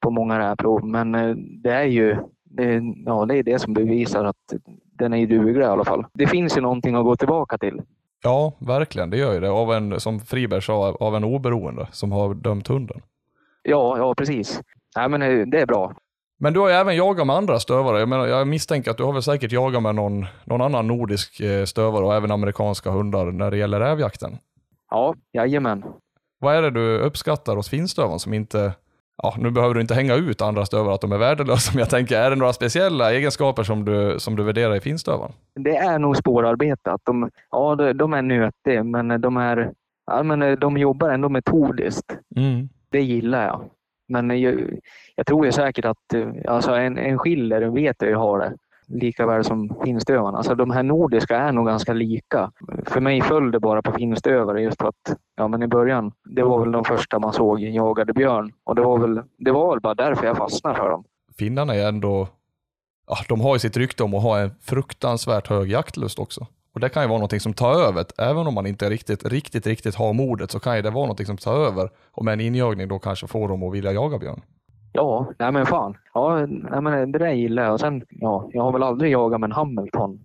Speaker 3: på många rävprov, men eh, det är ju det, ja, det är det som bevisar att den är duglig i alla fall. Det finns ju någonting att gå tillbaka till.
Speaker 2: Ja, verkligen. Det gör ju det. Av en, som Friberg sa, av en oberoende som har dömt hunden.
Speaker 3: Ja, ja precis. Nej, men eh, det är bra.
Speaker 2: Men du har ju även jagat med andra stövare. Jag, menar, jag misstänker att du har väl säkert jagat med någon, någon annan nordisk eh, stövare och även amerikanska hundar när det gäller rävjakten.
Speaker 3: Ja, jajamän.
Speaker 2: Vad är det du uppskattar hos finstövaren som inte ja, nu behöver du inte hänga ut andra stövare att de är värdelösa, *laughs* men jag tänker, är det några speciella egenskaper som du, som du värderar i finstövaren?
Speaker 3: Det är nog spårarbete. Att de, ja, de är nötiga, men de, är, ja, men de jobbar ändå metodiskt.
Speaker 2: Mm.
Speaker 3: Det gillar jag. Men jag, jag tror ju säkert att alltså en, en skiller vet jag ju har det lika väl som finstövarna. Alltså de här nordiska är nog ganska lika. För mig föll det bara på finstövare just för att ja, men i början, det var väl de första man såg jagade björn och det var väl, det var väl bara därför jag fastnade för dem.
Speaker 2: Finnarna är ändå, ja, de har ju sitt rykte om att ha en fruktansvärt hög jaktlust också. Och det kan ju vara någonting som tar över, även om man inte riktigt, riktigt, riktigt har modet så kan ju det vara någonting som tar över och med en injagning då kanske får dem att vilja jaga björn.
Speaker 3: Ja, nej men fan. Ja, nej men det där gillar jag. Och sen, ja, jag har väl aldrig jagat med en Hamilton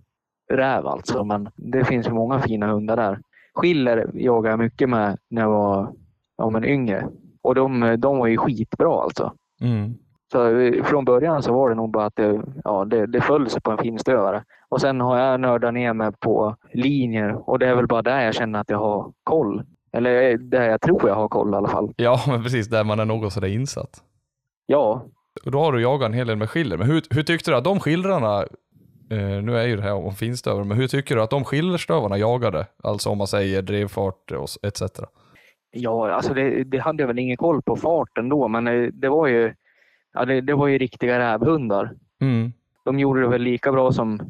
Speaker 3: räv alltså, men det finns ju många fina hundar där. Skiller jagade jag mycket med när jag var ja, men yngre och de, de var ju skitbra alltså.
Speaker 2: Mm.
Speaker 3: Så eh, från början så var det nog bara att det, ja, det, det föll sig på en finstövare. Och sen har jag nördat ner mig på linjer och det är väl bara där jag känner att jag har koll. Eller eh, där jag tror jag har koll i alla fall.
Speaker 2: Ja, men precis där man är något sådär insatt.
Speaker 3: Ja.
Speaker 2: Och då har du jagat en hel del med skiller. Men hur, hur tyckte du att de skillrarna, eh, nu är ju det här om finstövare, men hur tycker du att de skillerstövarna jagade? Alltså om man säger drevfart och etc.
Speaker 3: Ja, alltså det, det hade jag väl ingen koll på farten då, men eh, det var ju, ja, det, det var ju riktiga rävhundar.
Speaker 2: Mm.
Speaker 3: De gjorde det väl lika bra som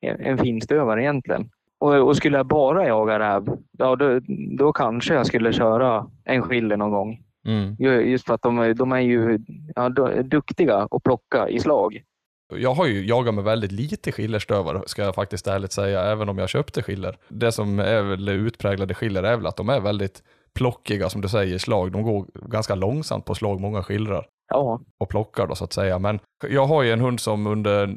Speaker 3: en, en finstövare egentligen. Och, och, skulle jag bara jaga räv, ja, då, då kanske jag skulle köra en skiller någon gång.
Speaker 2: Mm.
Speaker 3: Just för att de, de är ju ja, duktiga att plocka i slag.
Speaker 2: Jag har ju jagat med väldigt lite skillerstövare, ska jag faktiskt ärligt säga, även om jag köpte skiller. Det som är väl utpräglade skiller är väl att de är väldigt plockiga, som du säger, i slag. De går ganska långsamt på slag, många skillrar.
Speaker 3: Ja.
Speaker 2: Och plockar då så att säga. Men jag har ju en hund som under,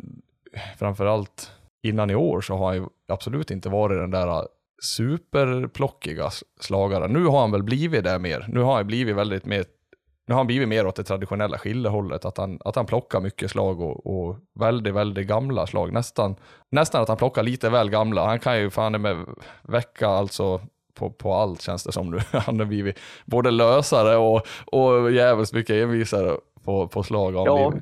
Speaker 2: framförallt innan i år, så har han ju absolut inte varit den där superplockiga slagare. Nu har han väl blivit det mer. Nu har han blivit väldigt mer nu har han blivit mer åt det traditionella skillehållet, att han, att han plockar mycket slag och, och väldigt, väldigt gamla slag. Nästan, nästan att han plockar lite väl gamla. Han kan ju fan med vecka alltså på, på allt känns det som nu. *laughs* Han har blivit både lösare och, och jävligt mycket envisare på, på slag.
Speaker 3: Ja.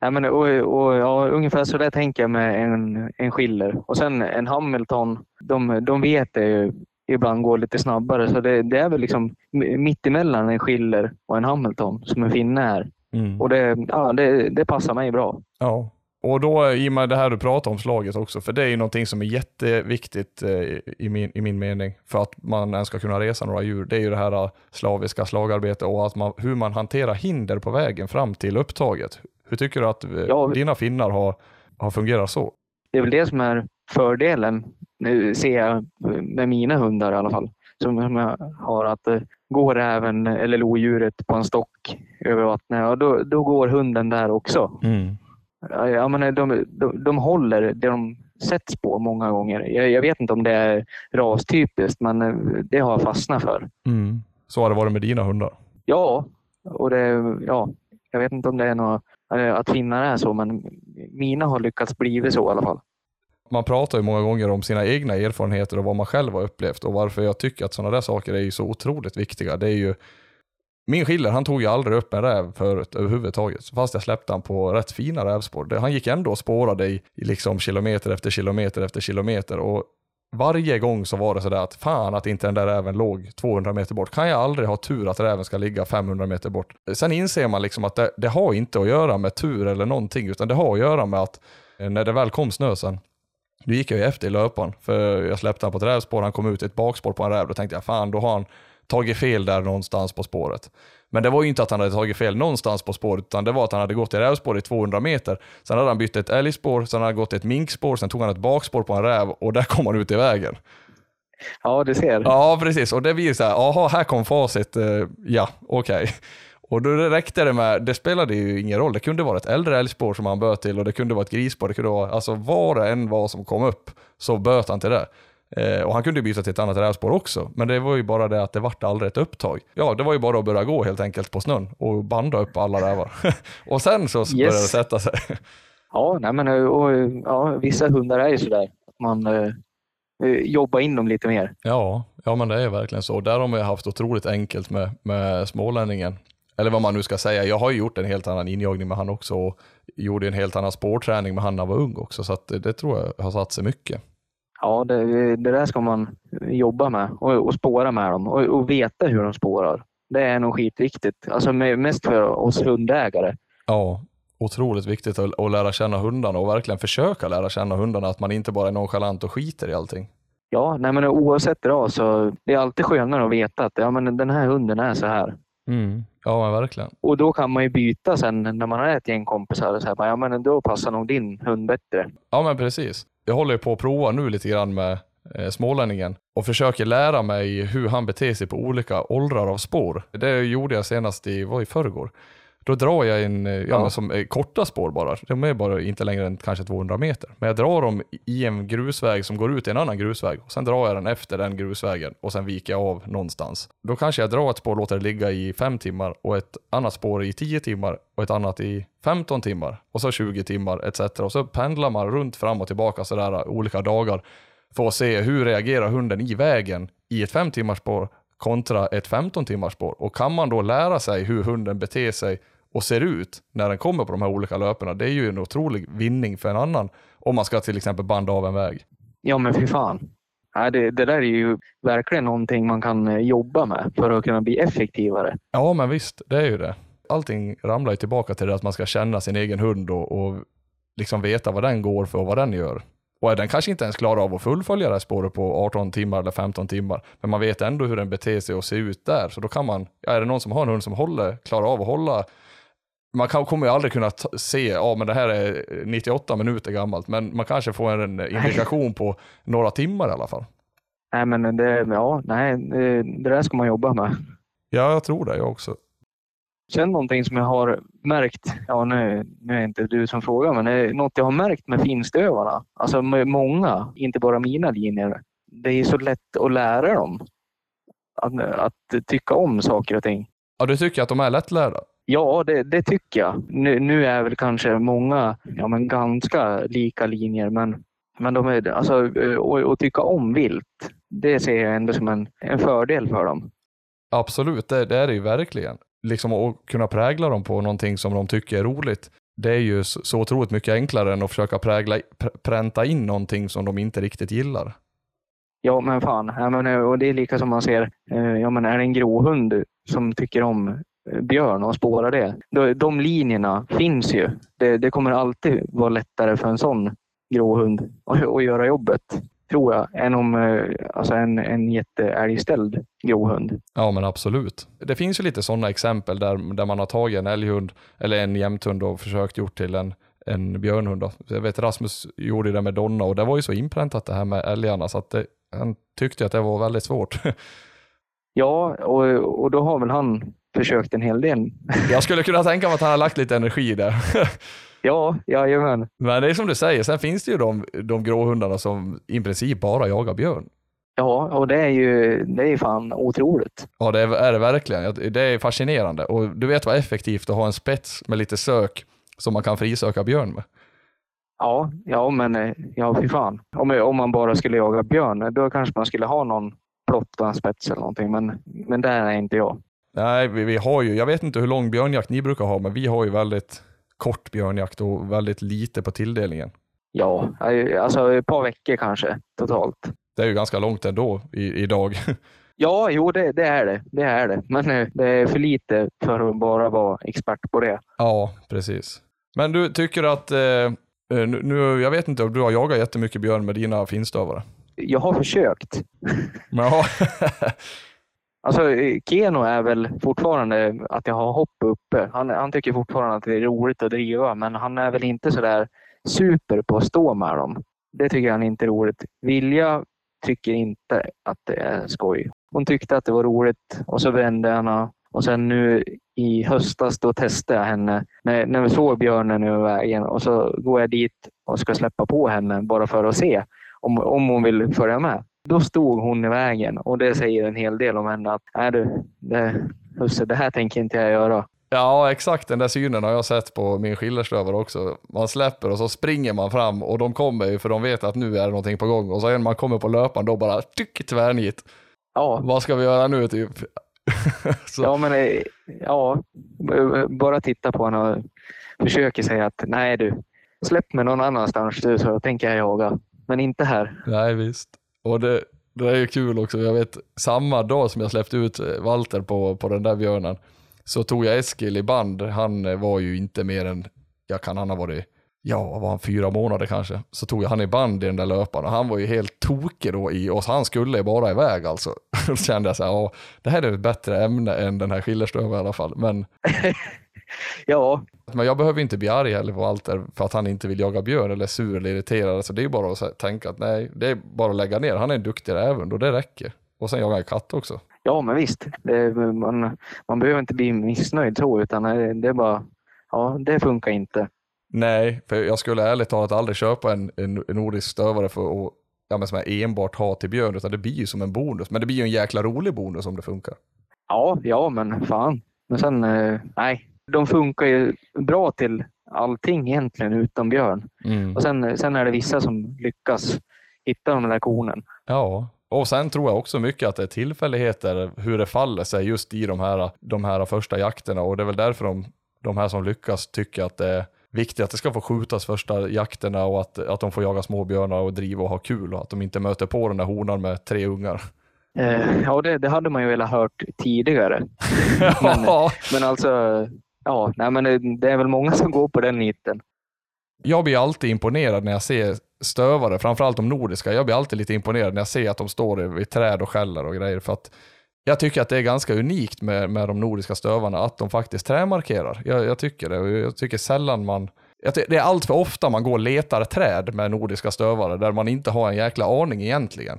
Speaker 3: Ja, men, och, och, ja, ungefär så där tänker jag med en, en Schiller. Och sen en Hamilton, de, de vet det ju ibland går lite snabbare. Så det, det är väl liksom mittemellan en Schiller och en Hamilton som en finne är. Mm. Och det, ja, det, det passar mig bra.
Speaker 2: Ja, och då i och med det här du pratar om slaget också, för det är ju någonting som är jätteviktigt eh, i, min, i min mening för att man ens ska kunna resa några djur. Det är ju det här eh, slaviska slagarbetet och att man, hur man hanterar hinder på vägen fram till upptaget. Hur tycker du att eh, ja, dina finnar har, har fungerat så?
Speaker 3: Det är väl det som är fördelen, ser jag med mina hundar i alla fall, som jag har att går även eller lodjuret på en stock över vattnet, ja, då, då går hunden där också.
Speaker 2: Mm.
Speaker 3: Ja, men de, de, de håller det de sätts på många gånger. Jag, jag, vet inte om det är rastypiskt, men det har jag fastnat för.
Speaker 2: Mm. Så har det varit med dina hundar?
Speaker 3: Ja, och det, ja, jag vet inte om det är något, att finna det är så, men mina har lyckats bli så i alla fall.
Speaker 2: Man pratar ju många gånger om sina egna erfarenheter och vad man själv har upplevt och varför jag tycker att sådana där saker är så otroligt viktiga. Det är ju min skiller, han tog ju aldrig upp en räv förut överhuvudtaget. Fast jag släppte han på rätt fina rävspår. Han gick ändå och spårade i, i liksom kilometer efter kilometer efter kilometer. Och varje gång så var det sådär att fan att inte den där räven låg 200 meter bort. Kan jag aldrig ha tur att räven ska ligga 500 meter bort? Sen inser man liksom att det, det har inte att göra med tur eller någonting, utan det har att göra med att eh, när det väl kom snö sen, då gick jag ju efter i löpan, för jag släppte han på ett rävspår, han kom ut i ett bakspår på en räv. Då tänkte jag, fan då har han tagit fel där någonstans på spåret. Men det var ju inte att han hade tagit fel någonstans på spåret, utan det var att han hade gått i rävspår i 200 meter. Sen hade han bytt ett älgspår, sen hade han gått ett minkspår, sen tog han ett bakspår på en räv och där kom han ut i vägen.
Speaker 3: Ja, du ser.
Speaker 2: Ja, precis. Och det blir så här, jaha, här kom facit. Eh, ja, okej. Okay. Och då räckte det med, det spelade ju ingen roll. Det kunde vara ett äldre älgspår som han böt till och det kunde vara ett grisspår. Det kunde vara, alltså vad det än var som kom upp så böt han till det. Eh, och han kunde byta till ett annat rävspår också, men det var ju bara det att det vart aldrig ett upptag. Ja, det var ju bara att börja gå helt enkelt på snön och banda upp alla rävar. *laughs* och sen så yes. började det sätta sig.
Speaker 3: ja, nej men och, ja, vissa hundar är ju sådär. Man eh, eh, jobbar in dem lite mer.
Speaker 2: Ja, ja men det är verkligen så. Där har man ju haft otroligt enkelt med, med smålänningen. Eller vad man nu ska säga. Jag har ju gjort en helt annan injagning med han också och gjorde en helt annan spårträning med han när han var ung också. Så det, det tror jag har satt sig mycket.
Speaker 3: Ja, det, det där ska man jobba med och, och spåra med dem och, och, veta hur de spårar. Det är nog skitviktigt. Alltså mest för oss hundägare.
Speaker 2: Ja, otroligt viktigt att, att lära känna hundarna och verkligen försöka lära känna hundarna. Att man inte bara är nonchalant och skiter i allting.
Speaker 3: Ja, nej men oavsett ras så det är alltid skönare att veta att ja, men den här hunden är så här.
Speaker 2: Mm. Ja, men verkligen.
Speaker 3: Och då kan man ju byta sen när man har ett gäng kompisar. Och så här, ja, men då passar nog din hund bättre.
Speaker 2: Ja, men precis jag håller på att prova nu lite grann med eh, smålänningen och försöker lära mig hur han beter sig på olika åldrar av spår. Det gjorde jag senast i, var i förrgår. Då drar jag en, eh, ja, ja. som eh, korta spår bara. De är bara inte längre än kanske 200 meter. Men jag drar dem i en grusväg som går ut i en annan grusväg. Och sen drar jag den efter den grusvägen och sen viker jag av någonstans. Då kanske jag drar ett spår och låter det ligga i fem timmar och ett annat spår i 10 timmar och ett annat i 15 timmar och så 20 timmar etc. Och så pendlar man runt fram och tillbaka sådär olika dagar för att se hur reagerar hunden i vägen i ett 5 timmars spår kontra ett 15 timmars spår. Och kan man då lära sig hur hunden beter sig och ser ut när den kommer på de här olika löperna, det är ju en otrolig vinning för en annan om man ska till exempel banda av en väg.
Speaker 3: Ja, men fy fan. Det, det där är ju verkligen någonting man kan eh, jobba med för att kunna bli effektivare.
Speaker 2: Ja, men visst, det är ju det. Allting ramlar ju tillbaka till det att man ska känna sin egen hund och, och liksom veta vad den går för och vad den gör. Och den kanske inte ens klarar av att fullfölja det här spåret på 18 timmar eller 15 timmar, men man vet ändå hur den beter sig och ser ut där. Så då kan man, ja, är det någon som har en hund som håller, klarar av att hålla man kan, kommer ju aldrig kunna se, ja men det här är 98 minuter gammalt, men man kanske får en indikation på några timmar i alla fall.
Speaker 3: Nej, men det, ja, nej, det, det där ska man jobba med.
Speaker 2: Ja, jag tror det jag också.
Speaker 3: Sen någonting som jag har märkt, ja nu, nu är det inte du som frågar, men det är något jag har märkt med finstövarna, alltså med många, inte bara mina linjer. Det är så lätt att lära dem att, att tycka om saker och ting.
Speaker 2: Ja, du tycker att de är lättlärda?
Speaker 3: Ja, det, det, tycker jag. Nu, nu, är väl kanske många ja, men ganska lika linjer, men, men de är, alltså, att tycka om vilt, det ser jag ändå som en, en fördel för dem.
Speaker 2: Absolut, det, det är det ju verkligen. Liksom att kunna prägla dem på någonting som de tycker är roligt. Det är ju så, otroligt mycket enklare än att försöka prägla, pr pränta in någonting som de inte riktigt gillar.
Speaker 3: Ja, men fan. Ja, men, och det är lika som man ser, eh, ja, men är det en gråhund som tycker om björn och spåra det. De linjerna finns ju. Det, det kommer alltid vara lättare för en sån gråhund att, göra jobbet tror jag, än om eh, alltså en, en jätteälgställd gråhund.
Speaker 2: Ja, men absolut. Det finns ju lite sådana exempel där, där man har tagit en älghund eller en jämthund och försökt gjort till en, en björnhund. Då. Jag vet Rasmus gjorde det med Donna och det var ju så inpräntat det här med älgarna så att det, han tyckte att det var väldigt svårt. *laughs*
Speaker 3: ja, och, och då har väl han försökt en hel del.
Speaker 2: Jag skulle kunna tänka mig att han har lagt lite energi där. *laughs*
Speaker 3: Ja, jajamän.
Speaker 2: Men det är som du säger, sen finns det ju de, de gråhundarna som i princip bara jagar björn.
Speaker 3: Ja, och det är ju det är fan otroligt.
Speaker 2: Ja, det är, är det verkligen. Det är fascinerande. Och du vet vad effektivt att ha en spets med lite sök som man kan frisöka björn med.
Speaker 3: Ja, ja men eh, ja, fy fan. Om, om man bara skulle jaga björn, då kanske man skulle ha någon spets eller någonting, men, men där är inte jag.
Speaker 2: Nej, vi, vi, har ju, jag vet inte hur lång björnjakt ni brukar ha, men vi har ju väldigt kort björnjakt och väldigt lite på tilldelningen.
Speaker 3: Ja, alltså ett par veckor kanske totalt.
Speaker 2: Det är ju ganska långt ändå i, idag. *laughs*
Speaker 3: Ja, jo det, det, är det. Det är det. Men eh, det är för lite för att bara vara expert på det.
Speaker 2: Ja, precis. Men du tycker att eh, Eh, Nu, jag vet inte om du har jagat jättemycket björn med dina finstövare.
Speaker 3: Jag har försökt.
Speaker 2: Ja, *laughs* *laughs*
Speaker 3: Alltså, eh, Keno är väl fortfarande att jag har hopp uppe. Han, han tycker fortfarande att det är roligt att driva, men han är väl inte sådär super på att stå med dem. Det tycker han inte är roligt. Vilja tycker inte att det är skoj. Hon tyckte att det var roligt och så vände han och sen nu i höstas då testade jag henne när, när vi såg björnen över vägen och så går jag dit och ska släppa på henne bara för att se om, om hon vill följa med. Då stod hon i vägen och det säger en hel del om henne att nej du, det, husse, det här tänker inte jag göra.
Speaker 2: ja, exakt den där synen har jag sett på min skillerstövare också. Man släpper och så springer man fram och de kommer ju för de vet att nu är det någonting på gång och så när man kommer på löparen då bara tyck tvärnit.
Speaker 3: Ja,
Speaker 2: Vad ska vi göra nu typ? *laughs*
Speaker 3: ja men eh, ja, bara titta på henne och försöker säga att nej du, släpp mig någon annanstans du så tänker jag jaga. Men inte här.
Speaker 2: Nej visst. Och det, det är ju kul också, jag vet samma dag som jag släppte ut eh, Walter på, på den där björnen så tog jag Eskil i band. Han eh, var ju inte mer än, jag kan han ha varit, ja vad var han, fyra månader kanske. Så tog jag han i band i den där löparen och han var ju helt tokig då i oss. Han skulle bara iväg alltså. *laughs* Då kände jag så här, ja det här är ett bättre ämne än den här Schillerströmer i alla fall. Men, *laughs* *laughs*
Speaker 3: Ja,
Speaker 2: men jag behöver inte bli arg heller på Walter för att han inte vill jaga björn eller sur eller irriterad. Så det är bara att tänka att nej, det är bara att lägga ner. Han är en duktig även och det räcker. Och sen jagar jag katt också.
Speaker 3: ja men visst. Man, man behöver inte bli missnöjd så utan det är bara, ja det funkar inte.
Speaker 2: Nej, för jag skulle ärligt talat aldrig köpa en, en, en nordisk stövare för att ja, men som jag enbart ha till björn, utan det blir ju som en bonus. Men det blir ju en jäkla rolig bonus om det funkar.
Speaker 3: Ja, ja men fan. Men sen, eh, nej. De funkar ju bra till allting egentligen utom björn. Och sen, sen är det vissa som lyckas hitta de där kornen.
Speaker 2: Ja, och sen tror jag också mycket att det är tillfälligheter hur det faller sig just i de här, de här första jakterna och det är väl därför de, de här som lyckas tycker att det är viktigt att det ska få skjutas första jakterna och att, att de får jaga småbjörnar och driva och ha kul och att de inte möter på den där honan med tre ungar.
Speaker 3: Eh, ja, det, det hade man ju velat hört tidigare. *laughs* Men-. Men alltså, ja, nej, men det, är väl många som går på den niten.
Speaker 2: Jag blir alltid imponerad när jag ser stövare, framförallt de nordiska. Jag blir alltid lite imponerad när jag ser att de står vid träd och skäller och grejer. För att jag tycker att det är ganska unikt med, med de nordiska stövarna, att de faktiskt trämarkerar. Jag, jag tycker det. Och Jag tycker sällan man... jag ty- Det är allt för ofta man går och letar träd med nordiska stövare, där man inte har en jäkla aning egentligen.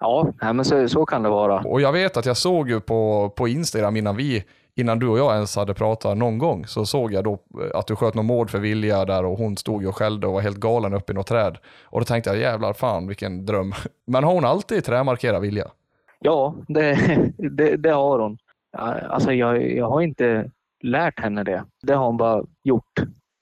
Speaker 3: Ja, nej, men så, så kan det vara.
Speaker 2: Och jag vet att jag såg ju på, på Instagram innan vi, innan du och jag ens hade pratat någon gång, så såg jag då eh, att du sköt någon mård för Vilja där och hon stod och skällde och var helt galen uppe i något träd. Och då tänkte jag jävlar fan vilken dröm. *laughs* Men har hon alltid trämarkerat Vilja?
Speaker 3: Ja, det, *laughs* det, det har hon. Alltså jag, jag har inte lärt henne det. Det har hon bara gjort.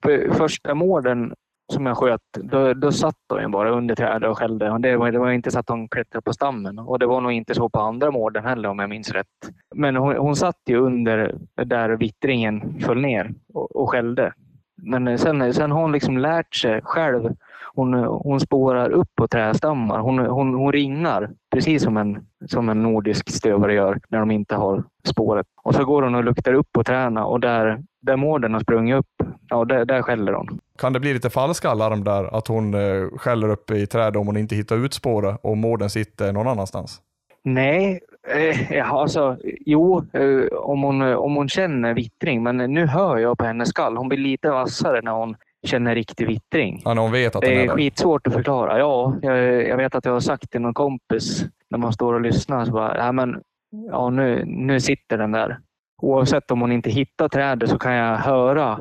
Speaker 3: För första mården som jag sköt, då, då satt hon ju bara under trädet och skällde. Det, var, det var inte så att hon klättrade på stammen. Och det var nog inte så på andra mården heller om jag minns rätt. Men hon, hon satt ju under där vittringen föll ner och, och skällde. Men sen, sen har hon liksom lärt sig själv. Hon, hon spårar upp på trädstammar. Hon, hon, hon ringar precis som en, som en nordisk stövare gör när de inte har spåret. Och så går hon och luktar upp på träna och där, där mården har sprungit upp, ja, där, där skäller hon.
Speaker 2: Kan det bli lite falska alarm där, att hon eh, skäller uppe i träd om hon inte hittar ut spåret och mården sitter någon annanstans?
Speaker 3: Nej, eh, *laughs* alltså jo, eh, om, hon, om hon känner vittring. Men nu hör jag på hennes skall. Hon blir lite vassare när hon känner riktig vittring.
Speaker 2: Ja, när hon vet att den
Speaker 3: Det
Speaker 2: är
Speaker 3: är skitsvårt att förklara. Ja, jag, jag vet att jag har sagt till någon kompis när man står och lyssnar så bara, ja, men, ja, nu, nu sitter den där. Oavsett om hon inte hittar trädet så kan jag höra.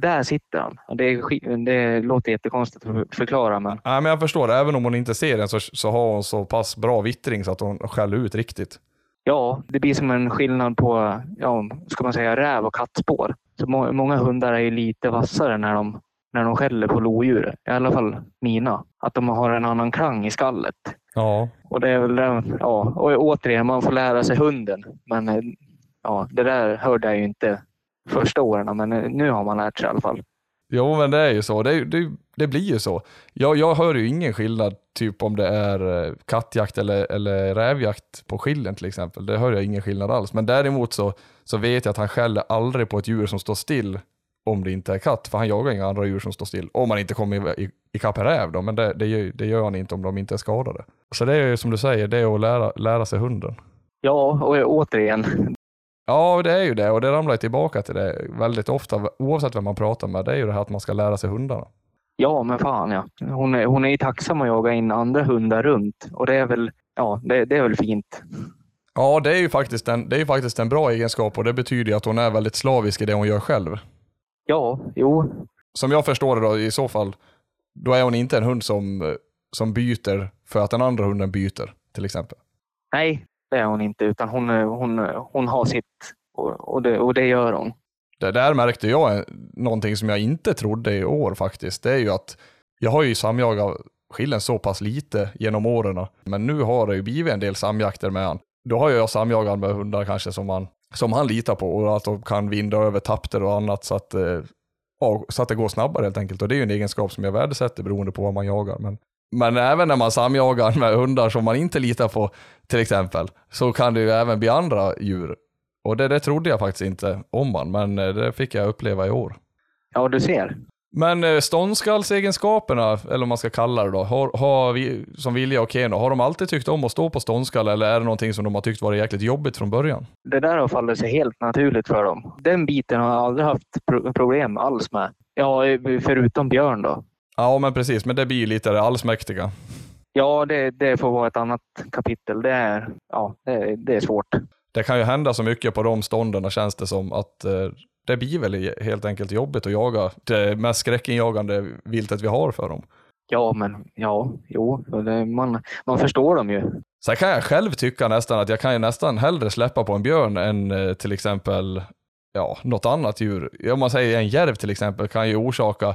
Speaker 3: Där sitter han. Det, är, det låter jättekonstigt att förklara men
Speaker 2: Nej, men jag förstår, även om hon inte ser den så, så har hon så pass bra vittring så att hon skäller ut riktigt.
Speaker 3: ja, det blir som en skillnad på, ja, ska man säga räv och kattspår. Så må, många hundar är lite vassare när de, när de skäller på lodjur. I alla fall mina. Att de har en annan klang i skallet.
Speaker 2: Ja,
Speaker 3: Och det är väl ja, och återigen, man får lära sig hunden. Men eh, ja, det där hörde jag ju inte första åren, men nu har man lärt sig i alla fall.
Speaker 2: Jo, men det är ju så. Det, det, det blir ju så. Jag, jag hör ju ingen skillnad, typ om det är eh, kattjakt eller, eller rävjakt på skillen till exempel. Det hör jag ingen skillnad alls. Men däremot så, så vet jag att han skäller aldrig på ett djur som står still om det inte är katt, för han jagar inga andra djur som står still. Om man inte kommer i, i, ikapp en räv då, men det, det, gör, det gör han inte om de inte är skadade. Så det är ju som du säger, det är att lära, lära sig hunden.
Speaker 3: Ja, och återigen,
Speaker 2: Ja, det är ju det och det ramlar tillbaka till det väldigt ofta, oavsett vem man pratar med. Det är ju det här att man ska lära sig hundarna.
Speaker 3: ja men fan ja. Hon är, hon är ju tacksam att jaga in andra hundar runt och det är väl, ja, det, det är väl fint.
Speaker 2: Ja, det är ju faktiskt en, det är faktiskt en bra egenskap och det betyder ju att hon är väldigt slavisk i det hon gör själv.
Speaker 3: Ja, jo,
Speaker 2: Som jag förstår det då, i så fall, då är hon inte en hund som, som byter för att den andra hunden byter, till exempel.
Speaker 3: nej, det är hon inte, utan hon, hon, hon har sitt och, och, det, och det gör hon.
Speaker 2: Det där märkte jag någonting som jag inte trodde i år faktiskt. Det är ju att jag har ju samjagat skillen så pass lite genom åren. Men nu har det ju blivit en del samjakter med han. Då har jag samjagat med hundar kanske som han, som han litar på och att de kan vinda över tapter och annat så att, eh, ja, så att det går snabbare helt enkelt. Och det är ju en egenskap som jag värdesätter beroende på vad man jagar. Men, men även när man samjagar med hundar som man inte litar på till exempel så kan det ju även bli andra djur. Och det, det trodde jag faktiskt inte om man, men eh, det fick jag uppleva i år.
Speaker 3: Ja, du ser.
Speaker 2: Men eh, ståndskallsegenskaperna, eller vad man ska kalla det då, har, har vi, som Vilja och Keno, har de alltid tyckt om att stå på ståndskall eller är det någonting som de har tyckt varit jäkligt jobbigt från början?
Speaker 3: Det där har fallit sig helt naturligt för dem. Den biten har jag aldrig haft pro- problem alls med. Ja, förutom Björn då.
Speaker 2: Ja, men precis, men det blir lite det allsmäktiga.
Speaker 3: Ja, det, det får vara ett annat kapitel. Det är, ja, det, det är svårt.
Speaker 2: Det kan ju hända så mycket på de stånden känns det som att eh, det blir väl helt enkelt jobbigt att jaga det mest skräckinjagande viltet vi har för dem.
Speaker 3: Ja, men ja, jo, man, man förstår dem ju.
Speaker 2: Sen kan jag själv tycka nästan att jag kan ju nästan hellre släppa på en björn än eh, till exempel ja, något annat djur. Om man säger en järv till exempel kan ju orsaka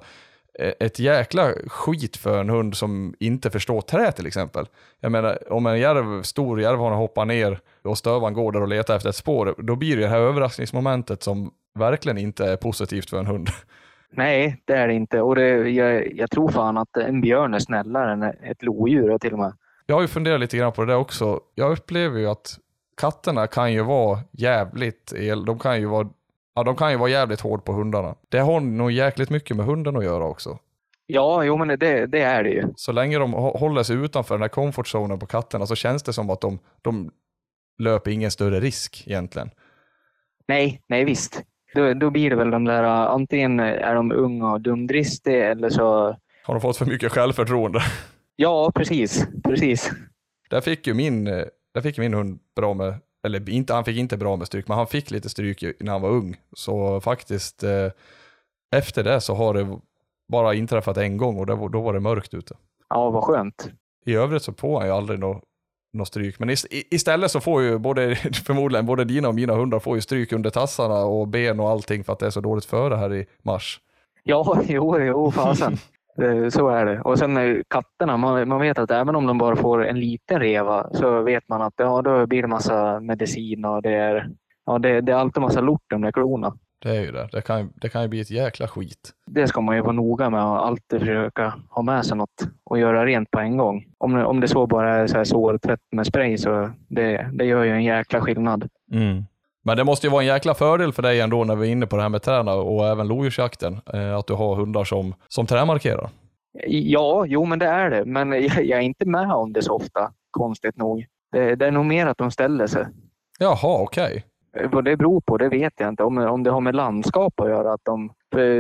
Speaker 2: ett jäkla skit för en hund som inte förstår trä till exempel. Jag menar, om en järv, stor järv har hoppar ner och stövaren går där och letar efter ett spår, då blir det det här överraskningsmomentet som verkligen inte är positivt för en hund.
Speaker 3: Nej, det är det inte. Och det, jag, jag tror fan att en björn är snällare än ett lodjur till och med.
Speaker 2: Jag har ju funderat lite grann på det där också. Jag upplever ju att katterna kan ju vara jävligt el, de kan ju vara Ja, de kan ju vara jävligt hård på hundarna. Det har nog jäkligt mycket med hunden att göra också.
Speaker 3: Ja, jo, men det, det är det ju.
Speaker 2: Så länge de hå- håller sig utanför den här comfortzonen på katterna så känns det som att de, de löper ingen större risk egentligen.
Speaker 3: Nej, nej visst. Då, då blir det väl de där, uh, antingen är de unga och dumdristiga eller så...
Speaker 2: Har de fått för mycket självförtroende? *laughs*
Speaker 3: Ja, precis. Precis.
Speaker 2: Där fick ju min, eh, där fick min hund bra med, eller inte, han fick inte bra med stryk, men han fick lite stryk när han var ung. Så faktiskt eh, efter det så har det bara inträffat en gång och var- då var det mörkt ute.
Speaker 3: Ja, vad skönt.
Speaker 2: I övrigt så får han ju aldrig något nå stryk. Men ist- istället så får ju både, *laughs* förmodligen både dina och mina hundar får ju stryk under tassarna och ben och allting för att det är så dåligt före här i mars.
Speaker 3: Ja, *laughs* jo, jo, fasen. Eh, Så är det. Och sen katterna, man, man vet att även om de bara får en liten reva så vet man att ja, då blir det massa medicin och det är, ja, det, det är alltid massa lort de där klorna.
Speaker 2: Det är ju det. Det kan, det kan ju bli ett jäkla skit.
Speaker 3: Det ska man ju vara noga med och alltid försöka ha med sig något och göra rent på en gång. Om, om det så bara är så här sårtvätt med spray så det, det gör ju en jäkla skillnad.
Speaker 2: Men det måste ju vara en jäkla fördel för dig ändå när vi är inne på det här med träna och även lodjursjakten, eh, att du har hundar som, som trämarkerar.
Speaker 3: Ja, jo men det är det. Men *laughs* jag, är inte med om det så ofta, konstigt nog. Det, det är nog mer att de ställer sig.
Speaker 2: Jaha, okej.
Speaker 3: Vad det beror på, det vet jag inte. Om, om det har med landskap att göra. Att de,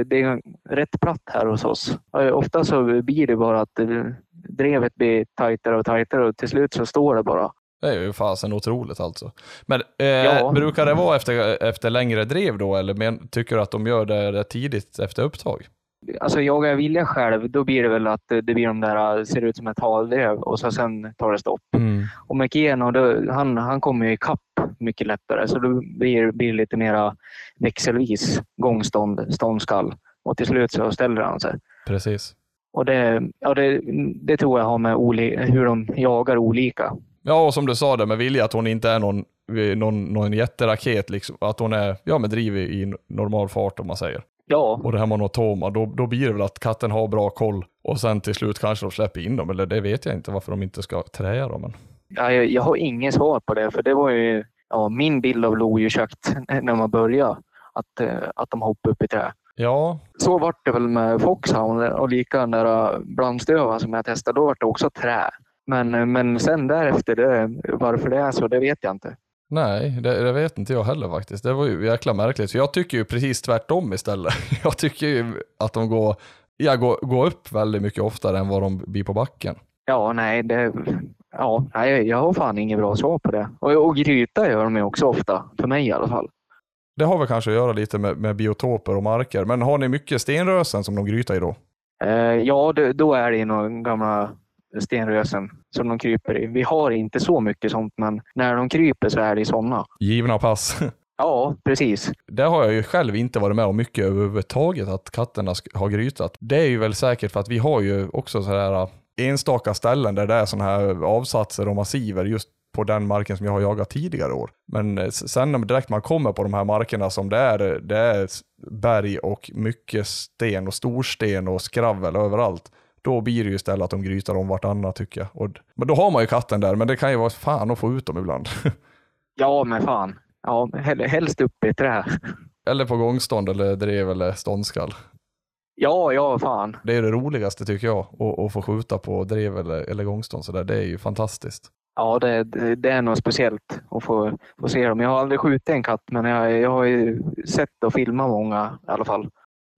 Speaker 3: det är rätt platt här hos oss. Eh, Ofta så blir det bara att eh, drevet blir tajtare och tajtare och till slut så står det bara.
Speaker 2: Det är ju fasen otroligt alltså. Men eh,
Speaker 3: Ja.
Speaker 2: brukar det vara efter, efter längre drev då, eller men, tycker du att de gör det rätt tidigt efter upptag?
Speaker 3: Alltså jagar jag vilja själv, då blir det väl att det blir de där, eh, ser ut som ett havdrev och så sen tar det stopp. Och McKeno, då, han, han kommer ju ikapp mycket lättare så då blir blir det lite mera växelvis gångstånd, ståndskall och till slut så ställer han sig.
Speaker 2: Precis.
Speaker 3: Och det, ja, det, det tror jag har med oli, hur de jagar olika.
Speaker 2: Ja, och som du sa där med Vilja, att hon inte är någon, någon, någon jätteraket, liksom. att hon är ja, med driv i normal fart om man säger.
Speaker 3: Ja,
Speaker 2: Och det här monotoma, då, då blir det väl att katten har bra koll och sen till slut kanske de släpper in dem, eller det vet jag inte varför de inte ska träa dem. Men...
Speaker 3: ja jag, jag har ingen svar på det för det var ju ja, min bild av lodjursjakt *laughs* när man började. Att, eh, att de hoppar upp i trä.
Speaker 2: Ja,
Speaker 3: Så vart det väl med Foxhound och lika den där blandstöva som jag testade. Då vart det också trä. Men, men sen därefter, det, varför det är så, det vet jag inte.
Speaker 2: nej, det, det vet inte jag heller faktiskt. Det var ju jäkla märkligt. För jag tycker ju precis tvärtom istället. *laughs* Jag tycker ju att de går, ja, går, går upp väldigt mycket oftare än vad de blir på backen.
Speaker 3: Ja, nej, det, ja, nej, jag har fan inget bra svar på det. Och, och gryta gör de ju också ofta, för mig i alla fall.
Speaker 2: Det har väl kanske att göra lite med, med biotoper och marker. Men har ni mycket stenrösen som de grytar i då?
Speaker 3: Eh, ja, det, då är det ju några gamla stenrösen som de kryper i. Vi har inte så mycket sånt, men när de kryper så är det sådana.
Speaker 2: Givna pass. *laughs*
Speaker 3: Ja, precis.
Speaker 2: Det har jag ju själv inte varit med om mycket överhuvudtaget, att katterna har grytat. Det är ju väl säkert för att vi har ju också sådär enstaka ställen där det är sådana här avsatser och massiver just på den marken som jag har jagat tidigare år. Men s- sen när direkt man kommer på de här markerna som det är, det är berg och mycket sten och storsten och skravel överallt. Då blir det ju istället att de grytar om vartannat tycker jag. Och, men då har man ju katten där, men det kan ju vara fan att få ut dem ibland. *laughs*
Speaker 3: Ja, men fan. Ja, hel- helst upp i ett trä.
Speaker 2: eller på gångstånd eller drev eller ståndskall.
Speaker 3: Ja, ja, fan.
Speaker 2: Det är det roligaste tycker jag, att, få skjuta på drev eller, eller gångstånd. Så där. Det är ju fantastiskt.
Speaker 3: Ja, det, det, är något speciellt att få, få se dem. Jag har aldrig skjutit en katt, men jag, jag har ju sett och filmat många i alla fall.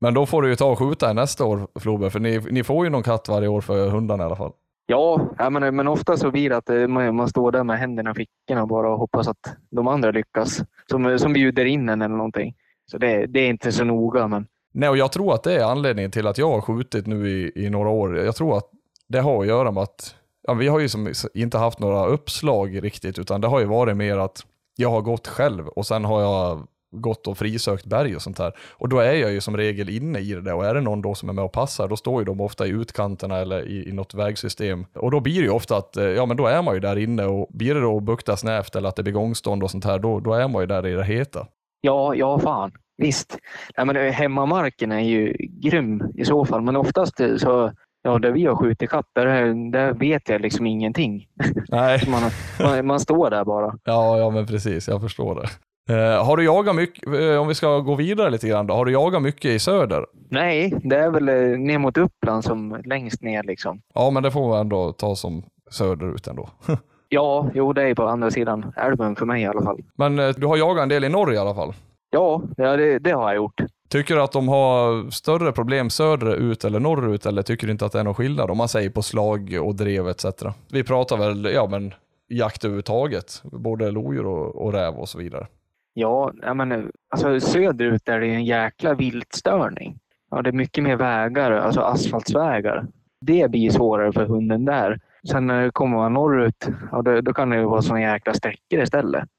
Speaker 2: Men då får du ju ta och skjuta en nästa år Flober, för ni, ni får ju någon katt varje år för hundarna i alla fall.
Speaker 3: Ja, men, men ofta så blir det att eh, man, man står där med händerna i fickorna bara och hoppas att de andra lyckas. Som, som bjuder in en eller någonting. Så det, det är inte så noga, men
Speaker 2: Nej, och jag tror att det är anledningen till att jag har skjutit nu i, i några år. Jag tror att det har att göra med att ja, vi har ju som, inte haft några uppslag riktigt, utan det har ju varit mer att jag har gått själv och sen har jag gått och frisökt berg och sånt här. Och då är jag ju som regel inne i det där och är det någon då som är med och passar, då står ju de ofta i utkanterna eller i, i något vägsystem. Och då blir det ju ofta att, eh, ja men då är man ju där inne och blir det då att bukta snävt eller att det blir gångstånd och sånt här, då, då är man ju där i det heta.
Speaker 3: ja, ja fan. Visst. Ja, men, eh, hemmamarken är ju grym i så fall, men oftast eh, så Ja, där vi har skjutit katt, där, där vet jag liksom ingenting.
Speaker 2: Nej. *laughs*
Speaker 3: Man, man, man står där bara.
Speaker 2: Ja, ja men precis, jag förstår det. Eh, har du jagat mycket, eh, om vi ska gå vidare lite grann då, har du jagat mycket i söder?
Speaker 3: Nej, det är väl eh, ner mot Uppland som längst ner liksom.
Speaker 2: Ja, men det får man ändå ta som söderut ändå. *laughs*
Speaker 3: Ja, jo, det är på andra sidan älven för mig i alla fall.
Speaker 2: men du har jagat en del i Norge i alla fall.
Speaker 3: Ja, ja det, det har jag gjort.
Speaker 2: Tycker du att de har större problem söderut eller norrut eller tycker du inte att det är någon skillnad om man säger på slag och drev etc? Vi pratar väl, ja men jakt överhuvudtaget, både lodjur och, och räv och så vidare.
Speaker 3: Ja, menar, alltså söderut är det en jäkla viltstörning. Ja, det är mycket mer vägar, alltså asfaltsvägar. Det blir svårare för hunden där. Sen när det kommer man norrut, ja, då, då kan det ju vara såna jäkla sträckor istället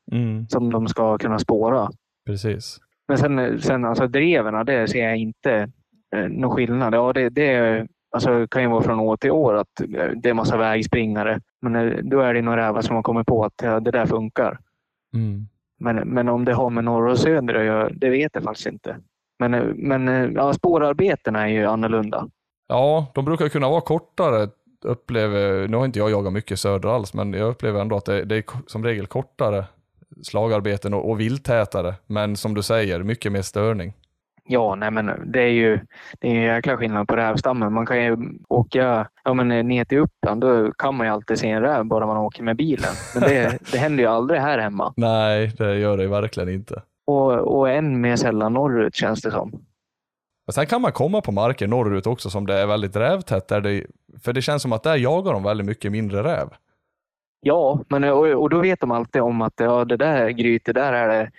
Speaker 3: som de ska kunna spåra.
Speaker 2: Precis.
Speaker 3: Men sen, sen alltså dreven, det ser jag inte eh, någon skillnad. Ja, det, det alltså, kan ju vara från år till år att eh, det är massa vägspringare. Men eh, då är det några rävar som har kommit på att ja, det där funkar.
Speaker 2: Mm.
Speaker 3: Men, men om det har med norr och söder att göra, det vet jag faktiskt inte. Men, men eh, ja, spårarbetena är ju annorlunda.
Speaker 2: Ja, de brukar kunna vara kortare, upplever, nu har inte jag jagat mycket söder alls, men jag upplever ändå att det, det är som regel kortare slagarbeten och, och vilttätare. Men som du säger, mycket mer störning.
Speaker 3: Ja, nej men det är ju det är en jäkla skillnad på rävstammen. Man kan ju åka ja, men ner till Uppland, då kan man ju alltid se en räv bara man åker med bilen. Men det, *laughs* det händer ju aldrig här hemma.
Speaker 2: Nej, det gör det verkligen inte.
Speaker 3: Och, och än mer sällan norrut känns det som.
Speaker 2: Men sen kan man komma på marker norrut också som det är väldigt rävtätt. Där det, för det känns som att där jagar de väldigt mycket mindre räv.
Speaker 3: Ja, men, och, och då vet de alltid om att ja, det där grytet, där är det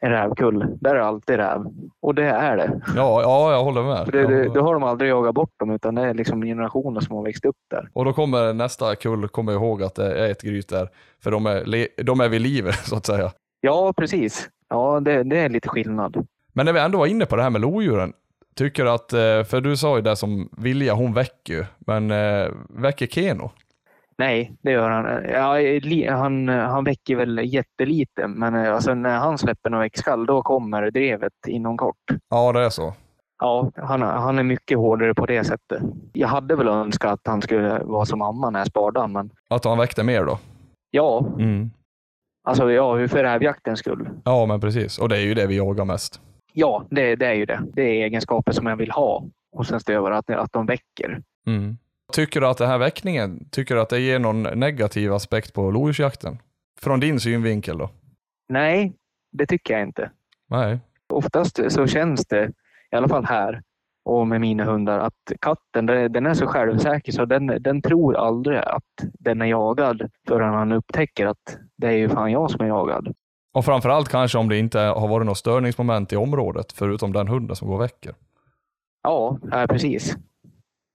Speaker 3: en rävkull. Där är det alltid räv. Och det är det.
Speaker 2: Ja, ja jag håller med.
Speaker 3: Det, det, då har de aldrig jagat bort dem utan det är liksom generationer som har växt upp där.
Speaker 2: Och då kommer nästa kull komma ihåg att det är ett gryt där. För de är, de är vid liv *laughs* så att säga.
Speaker 3: Ja, precis. Ja, det, det är lite skillnad.
Speaker 2: Men när vi ändå var inne på det här med lodjuren. Tycker att, eh, för du sa ju det som Vilja, hon väcker ju. Men eh, väcker Keno?
Speaker 3: Nej, det gör han. Ja, han. Han väcker väl jättelite, men eh, alltså, när han släpper något väckskall, då kommer drevet inom kort.
Speaker 2: Ja, det är så.
Speaker 3: Ja, han, han är mycket hårdare på det sättet. Jag hade väl önskat att han skulle vara som mamma när jag sparade men
Speaker 2: Att han väckte mer då?
Speaker 3: ja, alltså ja, för rävjaktens skull.
Speaker 2: Ja, men precis. Och det är ju det vi jagar mest.
Speaker 3: Ja, det, det är ju det. Det är egenskaper som jag vill ha hos en stövare, att, att de väcker.
Speaker 2: Mm. Tycker du att den här väckningen, tycker du att det ger någon negativ aspekt på lodjursjakten? Från din synvinkel då?
Speaker 3: Nej, det tycker jag inte.
Speaker 2: Nej.
Speaker 3: Oftast så känns det, i alla fall här och med mina hundar, att katten den är så självsäker så den, den tror aldrig att den är jagad förrän han upptäcker att det är ju fan jag som är jagad.
Speaker 2: Och framförallt kanske om det inte har varit något störningsmoment i området, förutom den hunden som går och väcker.
Speaker 3: Ja, precis.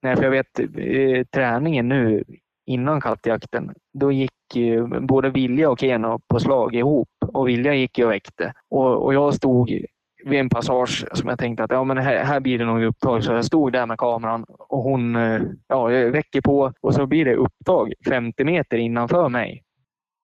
Speaker 3: Nej, för jag vet eh, träningen nu innan kattjakten, då gick ju både Vilja och Keno på slag ihop och Vilja gick ju och väckte. Och, och jag stod vid en passage som jag tänkte att ja, men här, här blir det nog upptag. Så jag stod där med kameran och hon eh, ja, väcker på och så blir det upptag 50 meter innanför mig.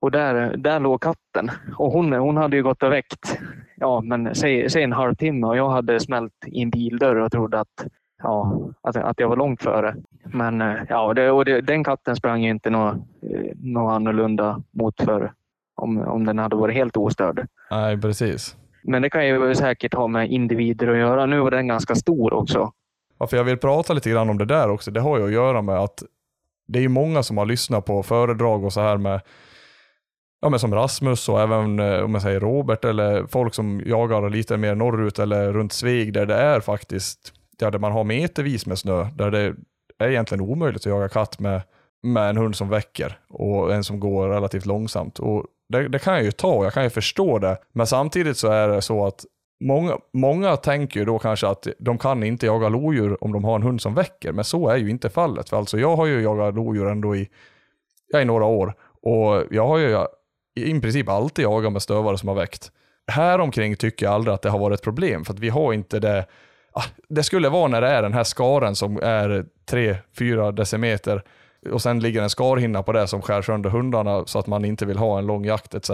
Speaker 3: Och där, där låg katten. Och hon, hon hade ju gått och väckt, ja, men säg, säg en halvtimme och jag hade smält i en bildörr och trodde att, ja, att, att jag var långt före. Men eh, ja, det, och det, den katten sprang ju inte något, eh, något annorlunda mot för om, om den hade varit helt ostörd.
Speaker 2: Nej, precis.
Speaker 3: Men det kan ju säkert ha med individer att göra. Nu var den ganska stor också.
Speaker 2: Ja, för jag vill prata lite grann om det där också. Det har ju att göra med att det är många som har lyssnat på föredrag och så här med ja, men som Rasmus och även eh, om jag säger Robert eller folk som jagar lite mer norrut eller runt Sveg där det är faktiskt, ja, där man har metervis med snö, där det är egentligen omöjligt att jaga katt med, med en hund som väcker och en som går relativt långsamt. Och det, det kan jag ju ta, jag kan ju förstå det, men samtidigt så är det så att Många, många tänker ju då kanske att de kan inte jaga lodjur om de har en hund som väcker, men så är ju inte fallet. För alltså jag har ju jagat lodjur ändå i, ja, i några år och jag har ju i princip alltid jagat med stövare som har väckt. Här omkring tycker jag aldrig att det har varit ett problem, för att vi har inte det. Ah, det skulle vara när det är den här skaren som är 3-4 decimeter och sen ligger en skarhinna på det som skär sönder hundarna så att man inte vill ha en lång jakt etc.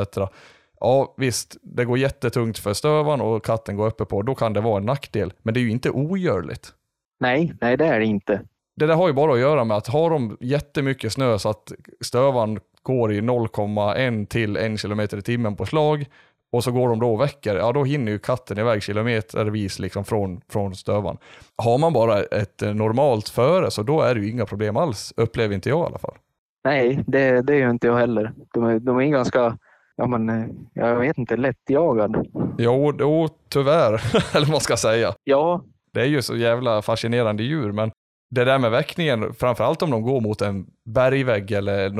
Speaker 2: Ja visst, det går jättetungt för stövan och katten går uppe på, då kan det vara en nackdel. Men det är ju inte ogörligt.
Speaker 3: Nej, nej det är det inte.
Speaker 2: Det där har ju bara att göra med att har de jättemycket snö så att stövan går i 0,1 till 1 km i timmen på slag och så går de då och väcker, ja då hinner ju katten iväg kilometervis liksom från, från stövan. Har man bara ett normalt före så då är det ju inga problem alls, upplever inte jag i alla fall.
Speaker 3: Nej, det, det gör inte jag heller. De är, de är ganska, ja men jag vet inte, lättjagad.
Speaker 2: Jo, jo tyvärr, *laughs* eller vad man ska säga.
Speaker 3: Ja.
Speaker 2: Det är ju så jävla fascinerande djur, men det där med väckningen, framförallt om de går mot en bergvägg eller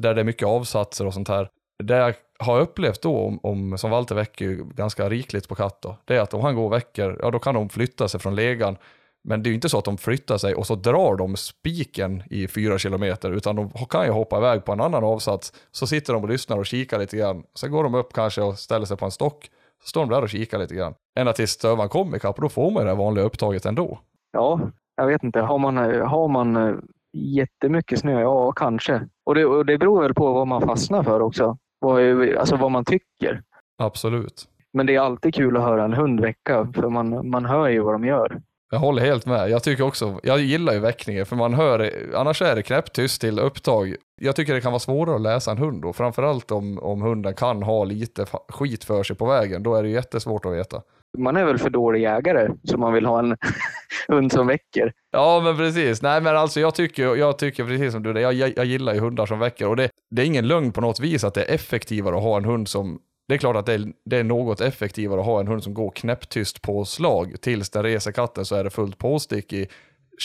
Speaker 2: där det är mycket avsatser och sånt här. Jag har upplevt då, om, om som Walter väcker ju ganska rikligt på katt då, det är att om han går och väcker, ja då kan de flytta sig från legan. Men det är ju inte så att de flyttar sig och så drar de spiken i fyra kilometer, utan de kan ju hoppa iväg på en annan avsats. Så sitter de och lyssnar och kikar lite grann. Sen går de upp kanske och ställer sig på en stock. Så står de där och kikar lite grann. Ända tills stövan kommer ikapp och då får man ju det vanliga upptaget ändå.
Speaker 3: Ja, jag vet inte. Har man, har man eh, jättemycket snö? Ja, kanske. Och det, och det beror väl på vad man fastnar för också. Vad, alltså vad man tycker.
Speaker 2: Absolut.
Speaker 3: Men det är alltid kul att höra en hund väcka, för man, man hör ju vad de gör.
Speaker 2: Jag håller helt med. Jag tycker också, jag gillar ju väckningen för man hör, annars är det knäpptyst till upptag. Jag tycker det kan vara svårare att läsa en hund då, framförallt om, om hunden kan ha lite skit för sig på vägen. Då är det jättesvårt att veta.
Speaker 3: Man är väl för dålig jägare så man vill ha en *laughs* hund som väcker.
Speaker 2: Ja, men precis. Nej, men alltså jag tycker, jag tycker precis som du, jag, jag, jag gillar ju hundar som väcker och det, det är ingen lögn på något vis att det är effektivare att ha en hund som det är klart att det är, det är något effektivare att ha en hund som går knäpptyst på slag tills den reser katten så är det fullt påstick i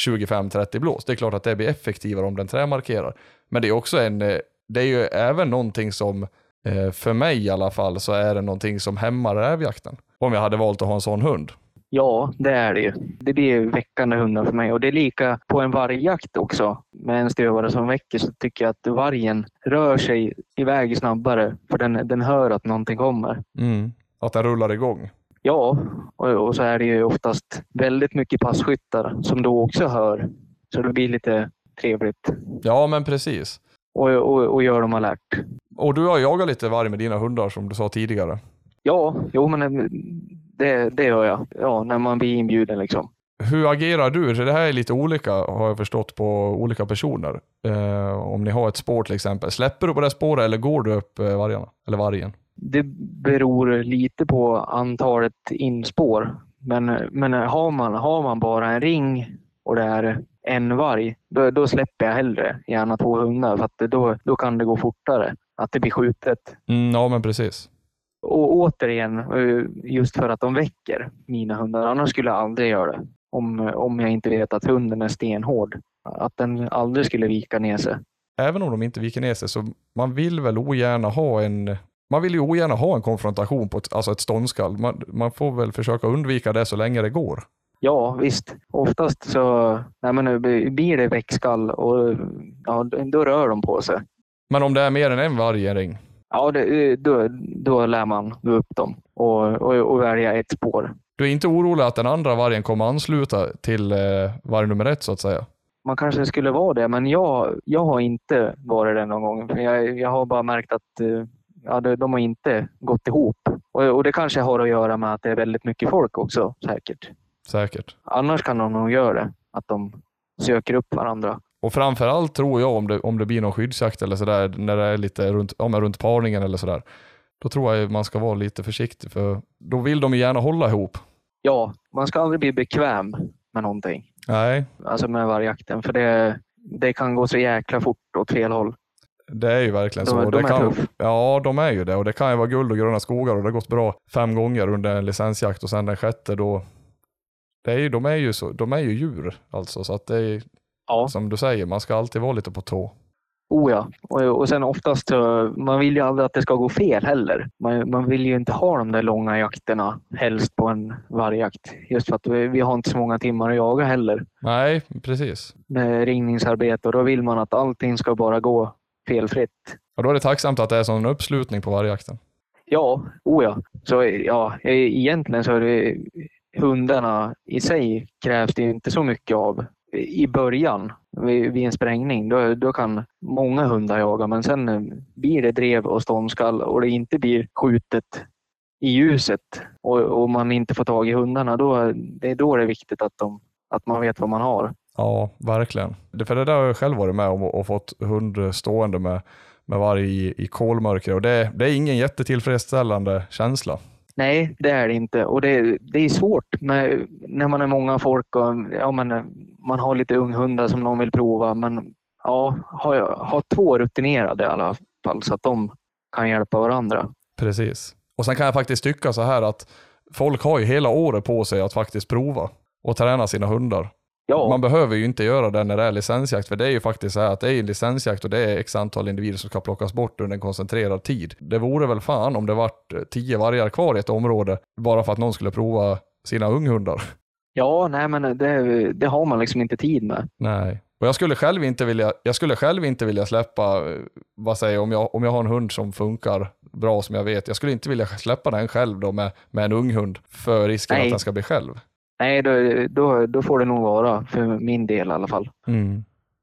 Speaker 2: 25-30 blås. Det är klart att det blir effektivare om den trämarkerar. Men det är också en, eh, det är ju även någonting som, eh, för mig i alla fall, så är det någonting som hämmar rävjakten. Om jag hade valt att ha en sån hund.
Speaker 3: Ja, det är det ju. Det blir väckande hundar för mig och det är lika på en vargjakt också. Med en stövare som väcker så tycker jag att vargen rör sig iväg snabbare för den, den hör att någonting kommer.
Speaker 2: Mm. Att den rullar igång.
Speaker 3: Ja, och, och så är det ju oftast väldigt mycket passkyttar som då också hör. Så det blir lite trevligt.
Speaker 2: Ja, men precis.
Speaker 3: Och, och, och gör dem alert.
Speaker 2: Och du har jagat lite varg med dina hundar som du sa tidigare.
Speaker 3: Ja, jo men det, det gör jag. Ja, när man blir inbjuden liksom.
Speaker 2: Hur agerar du? Så det här är lite olika har jag förstått på olika personer. Eh, om ni har ett spår till exempel. Släpper du på det spåret eller går du upp eh, vargarna? Eller vargen?
Speaker 3: det beror lite på antalet inspår. Men, men har, man, har man bara en ring och det är en varg, då, då släpper jag hellre gärna två hundar för då, då kan det gå fortare. Att det blir skjutet.
Speaker 2: Mm, ja, men precis.
Speaker 3: Och återigen, eh, just för att de väcker mina hundar. Annars skulle jag aldrig göra det. Om, om jag inte vet att hunden är stenhård. Att den aldrig skulle vika ner sig.
Speaker 2: Även om de inte viker ner sig så man vill väl ogärna ha en man vill ju ogärna ha en konfrontation på ett, alltså ett ståndskall. Man, man får väl försöka undvika det så länge det går.
Speaker 3: Ja, visst. Oftast så nej men, blir det väckskall och ja, då rör de på sig.
Speaker 2: Men om det är mer än en varg i en ring?
Speaker 3: Ja, det, då, då lär man gå upp dem och, och, och, välja ett spår.
Speaker 2: Du är inte orolig att den andra vargen kommer ansluta till eh, varg nummer ett så att säga?
Speaker 3: Man kanske skulle vara det, men jag, jag har inte varit det någon gång. För jag, jag har bara märkt att eh, ja, de har inte gått ihop. Och, och, det kanske har att göra med att det är väldigt mycket folk också, säkert.
Speaker 2: Säkert.
Speaker 3: Annars kan de nog göra det, att de söker upp varandra.
Speaker 2: Och framförallt tror jag om det, om det blir någon skyddsjakt eller sådär, när det är lite runt, ja, runt parningen eller sådär, då tror jag man ska vara lite försiktig för då vill de ju gärna hålla ihop.
Speaker 3: Ja, man ska aldrig bli bekväm med någonting.
Speaker 2: Nej.
Speaker 3: Alltså med vargjakten, för det, det kan gå så jäkla fort åt fel håll.
Speaker 2: Det är ju verkligen så.
Speaker 3: De, de är
Speaker 2: kan,
Speaker 3: tuff.
Speaker 2: ja, de är ju det. Och det kan ju vara guld och gröna skogar och det har gått bra fem gånger under en licensjakt och sen den sjätte då. Det är ju, de, är ju så, de är ju djur alltså. Så att det är
Speaker 3: Ja.
Speaker 2: som du säger, man ska alltid vara lite på tå.
Speaker 3: Oh ja. Och, och sen oftast, så- man vill ju aldrig att det ska gå fel heller. Man, man vill ju inte ha de där långa jakterna, helst på en vargjakt. Just för att vi, vi har inte så många timmar att jaga heller
Speaker 2: Nej, precis.
Speaker 3: med ringningsarbete och då vill man att allting ska bara gå felfritt.
Speaker 2: Och då är det tacksamt att det är sån uppslutning på vargjakten.
Speaker 3: Ja, oh ja. Så ja, egentligen så är det hundarna i sig krävs det inte så mycket av i början vid, vid en sprängning. Då, då kan många hundar jaga, men sen eh, blir det drev och ståndskall och det inte blir skjutet i ljuset och, och man inte får tag i hundarna. Då, det är då det är viktigt att, de, att man vet vad man har.
Speaker 2: Ja, verkligen. Det, för det där har jag själv varit med om och, och fått hund stående med, med varg i, i kolmörker och det, det är ingen jättetillfredsställande känsla.
Speaker 3: Nej, det är det inte. Och det, det är svårt med, när man är många folk och ja, man, man har lite unghundar som någon vill prova. Men ja, ha, ha två rutinerade i alla fall så att de kan hjälpa varandra.
Speaker 2: Precis. Och sen kan jag faktiskt tycka så här att folk har ju hela året på sig att faktiskt prova och träna sina hundar.
Speaker 3: Ja,
Speaker 2: Man behöver ju inte göra det när det är licensjakt, för det är ju faktiskt så här att det är en licensjakt och det är x antal individer som ska plockas bort under en koncentrerad tid. Det vore väl fan om det vart tio vargar kvar i ett område bara för att någon skulle prova sina unghundar.
Speaker 3: ja nej, men det, det har man liksom inte tid med.
Speaker 2: Nej. Och jag skulle själv inte vilja, jag skulle själv inte vilja släppa, vad säger om jag, om jag har en hund som funkar bra som jag vet, jag skulle inte vilja släppa den själv då med, med en ung hund för risken
Speaker 3: Nej.
Speaker 2: att den ska bli själv.
Speaker 3: Nej, då, då, då får det nog vara för min del i alla fall.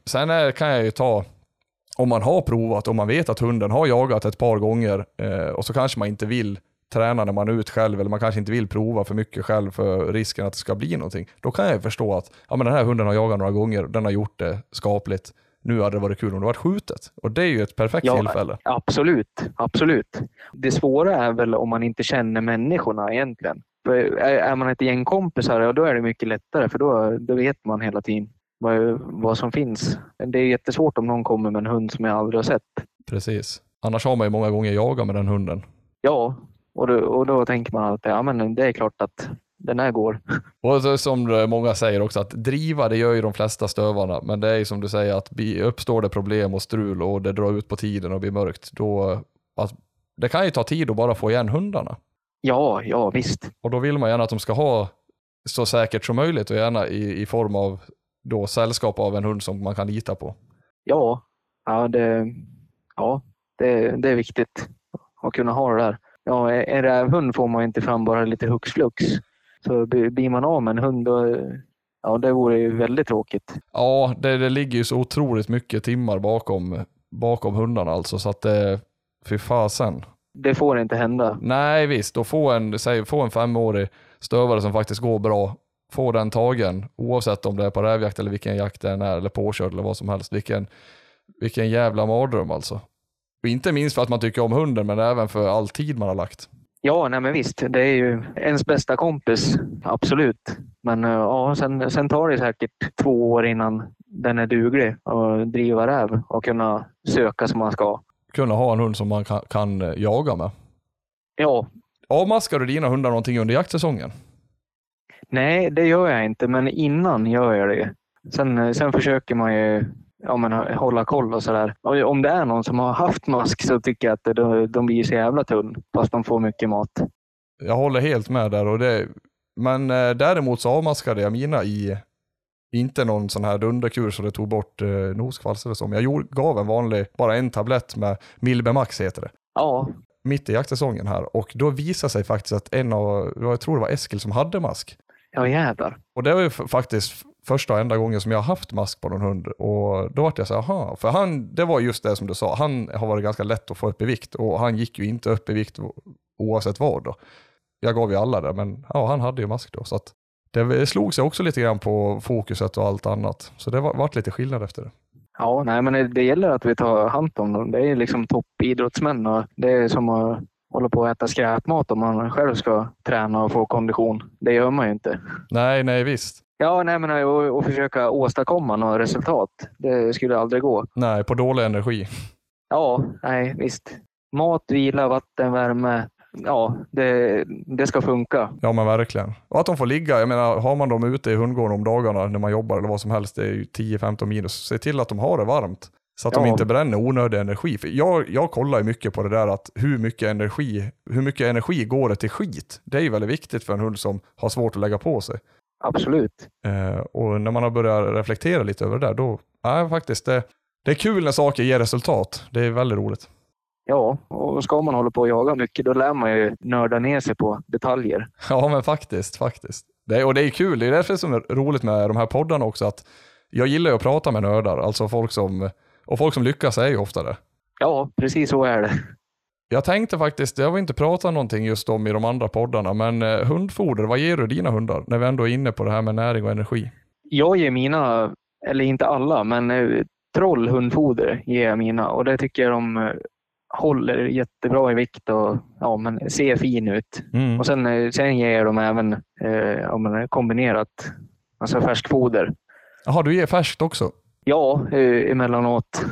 Speaker 2: Sen är, kan jag ju ta, om man har provat, om man vet att hunden har jagat ett par gånger eh, och så kanske man inte vill träna när man är ut själv eller man kanske inte vill prova för mycket själv för risken att det ska bli någonting. Då kan jag ju förstå att ja, men den här hunden har jagat några gånger, den har gjort det skapligt. Nu hade det varit kul om det varit skjutet. Och det är ju ett perfekt
Speaker 3: Ja,
Speaker 2: tillfälle.
Speaker 3: Absolut, absolut. Det svåra är väl om man inte känner människorna egentligen. Är man ett gäng kompisar, ja, då är det mycket lättare för då, då vet man hela tiden vad, vad som finns. Det är jättesvårt om någon kommer med en hund som jag aldrig har sett.
Speaker 2: Precis. Annars har man ju många gånger jagat med den hunden.
Speaker 3: Ja, och då, och då tänker man att ja, men det är klart att den här går. *laughs*
Speaker 2: Och som många säger också att driva det gör ju de flesta stövarna. Men det är ju som du säger att uppstår det problem och strul och det drar ut på tiden och blir mörkt. Då, att, det kan ju ta tid att bara få igen hundarna.
Speaker 3: Ja, ja visst.
Speaker 2: Och då vill man gärna att de ska ha så säkert som möjligt och gärna i, i form av då sällskap av en hund som man kan lita på.
Speaker 3: Ja, ja, det, ja det, det är viktigt att kunna ha det där. Ja, en rävhund får man inte fram bara lite hux flux. Så blir man av med en hund, då, ja, det vore ju väldigt tråkigt.
Speaker 2: Ja, det, det ligger ju så otroligt mycket timmar bakom, bakom hundarna alltså så att det, fy fasen.
Speaker 3: Det får inte hända.
Speaker 2: Nej visst, då få en, säg, få en femårig stövare som faktiskt går bra, få den tagen oavsett om det är på rävjakt eller vilken jakt det är eller påkörd eller vad som helst. Vilken, vilken jävla mardröm alltså. Och inte minst för att man tycker om hunden, men även för all tid man har lagt.
Speaker 3: Ja, nej men visst. Det är ju ens bästa kompis. Absolut. Men eh, ja, sen, sen tar det säkert två år innan den är duglig att driva räv och kunna söka som man ska.
Speaker 2: Kunna ha en hund som man kan, kan eh, jaga med.
Speaker 3: Ja,
Speaker 2: Avmaskar du dina hundar någonting under jaktsäsongen?
Speaker 3: nej, det gör jag inte, men innan gör jag det. Sen, eh, sen försöker man ju ja, men, hålla koll och sådär. Om det är någon som har haft mask så tycker jag att de, de blir så jävla tunn fast de får mycket mat.
Speaker 2: Jag håller helt med där. Och det, men eh, däremot så avmaskade jag mina i, inte någon sån här dunderkur så det tog bort eh, noskvalster och så, men jag gjorde, gav en vanlig, bara en tablett med Milbemax heter det.
Speaker 3: Ja,
Speaker 2: mitt i jaktsäsongen här och då visade sig faktiskt att en av, jag tror det var Eskil som hade mask.
Speaker 3: ja jävlar.
Speaker 2: Och det var ju faktiskt första och enda gången som jag haft mask på någon hund och då vart jag så här, aha, för han, det var just det som du sa, han har varit ganska lätt att få upp i vikt och han gick ju inte upp i vikt oavsett vad då. Jag gav ju alla det, men ja, han hade ju mask då så att det slog sig också lite grann på fokuset och allt annat. Så det var, vart lite skillnad efter det.
Speaker 3: Ja, nej, men det- det gäller att vi tar hand om dem. Det är liksom toppidrottsmän och det är som att hålla på att äta skräpmat om man själv ska träna och få kondition. Det gör man ju inte.
Speaker 2: Nej, nej visst.
Speaker 3: Ja, nej, men och, och försöka åstadkomma något resultat. Det skulle aldrig gå.
Speaker 2: Nej, på dålig energi.
Speaker 3: Ja, nej, visst. Mat, vila, vatten, värme. Ja, det, det ska funka.
Speaker 2: Ja men verkligen. Och att de får ligga, jag menar har man dem ute i hundgården om dagarna när man jobbar eller vad som helst, det är ju 10-15 minus, se till att de har det varmt. Så att de
Speaker 3: Ja.
Speaker 2: inte bränner onödig energi. För jag, jag kollar ju mycket på det där att hur mycket energi, hur mycket energi går det till skit? Det är ju väldigt viktigt för en hund som har svårt att lägga på sig.
Speaker 3: Absolut.
Speaker 2: Eh, och när man har börjat reflektera lite över det där, då, ja faktiskt, det, det är kul när saker ger resultat. Det är väldigt roligt.
Speaker 3: Ja, och ska man hålla på och jaga mycket, då lär man ju nörda ner sig på detaljer.
Speaker 2: Ja, men faktiskt, faktiskt. Det, är- och det är kul, det är därför som är roligt med de här poddarna också, att jag gillar ju att prata med nördar, alltså folk som, och folk som lyckas är ju ofta det.
Speaker 3: Ja, precis så är det.
Speaker 2: Jag tänkte faktiskt, det har inte pratat någonting just om i de andra poddarna, men eh, hundfoder, vad ger du dina hundar? När vi ändå är inne på det här med näring och energi.
Speaker 3: Jag ger mina, eller inte alla, men eh, trollhundfoder ger jag mina och det tycker jag de eh, håller jättebra i vikt och ja, men ser fin ut.
Speaker 2: Mm.
Speaker 3: Och sen, eh, sen ger dem även eh, kombinerat, alltså färskfoder.
Speaker 2: Jaha, du ger färskt också?
Speaker 3: Ja, eh, emellanåt.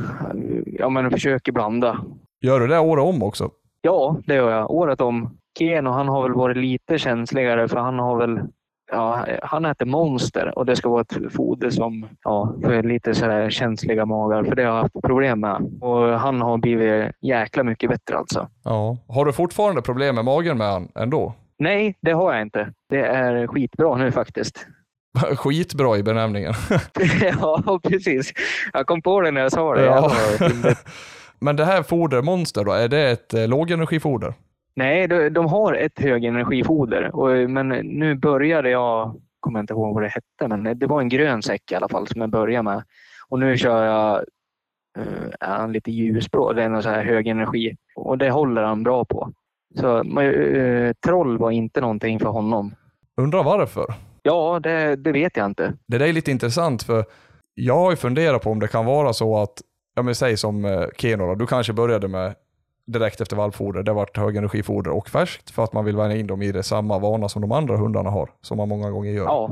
Speaker 3: Ja, men försöker blanda.
Speaker 2: Gör du det året om också?
Speaker 3: Ja, det gör jag. Året om. Keno, han har väl varit lite känsligare för han har väl Ja, han äter monster och det ska vara ett foder som ja, för lite sådär känsliga magar, för det har jag haft problem med. Och han har blivit jäkla mycket bättre alltså.
Speaker 2: Ja. Har du fortfarande problem med magen med han ändå?
Speaker 3: Nej, det har jag inte. Det är skitbra nu faktiskt. *laughs*
Speaker 2: Skitbra i benämningen. *laughs* *laughs*
Speaker 3: ja, precis. Jag kom på det när jag sa det.
Speaker 2: Ja. Men det här fodermonster då, är det ett eh, lågenergifoder?
Speaker 3: Nej, de, de har ett högenergifoder, och, men nu började jag, kommer inte ihåg vad det hette, men det var en grön säck i alla fall som jag började med. Och nu kör jag uh, lite ljusblå, det är någon så här hög energi och det håller han bra på. Så uh, troll var inte någonting för honom.
Speaker 2: Undrar varför?
Speaker 3: Ja, det, det vet jag inte.
Speaker 2: Det där är lite intressant för jag har ju funderat på om det kan vara så att, ja men säg som eh, Keno då, du kanske började med direkt efter valpfoder, det har varit högenergifoder och färskt för att man vill vänja in dem i det samma vana som de andra hundarna har, som man många gånger gör.
Speaker 3: Ja,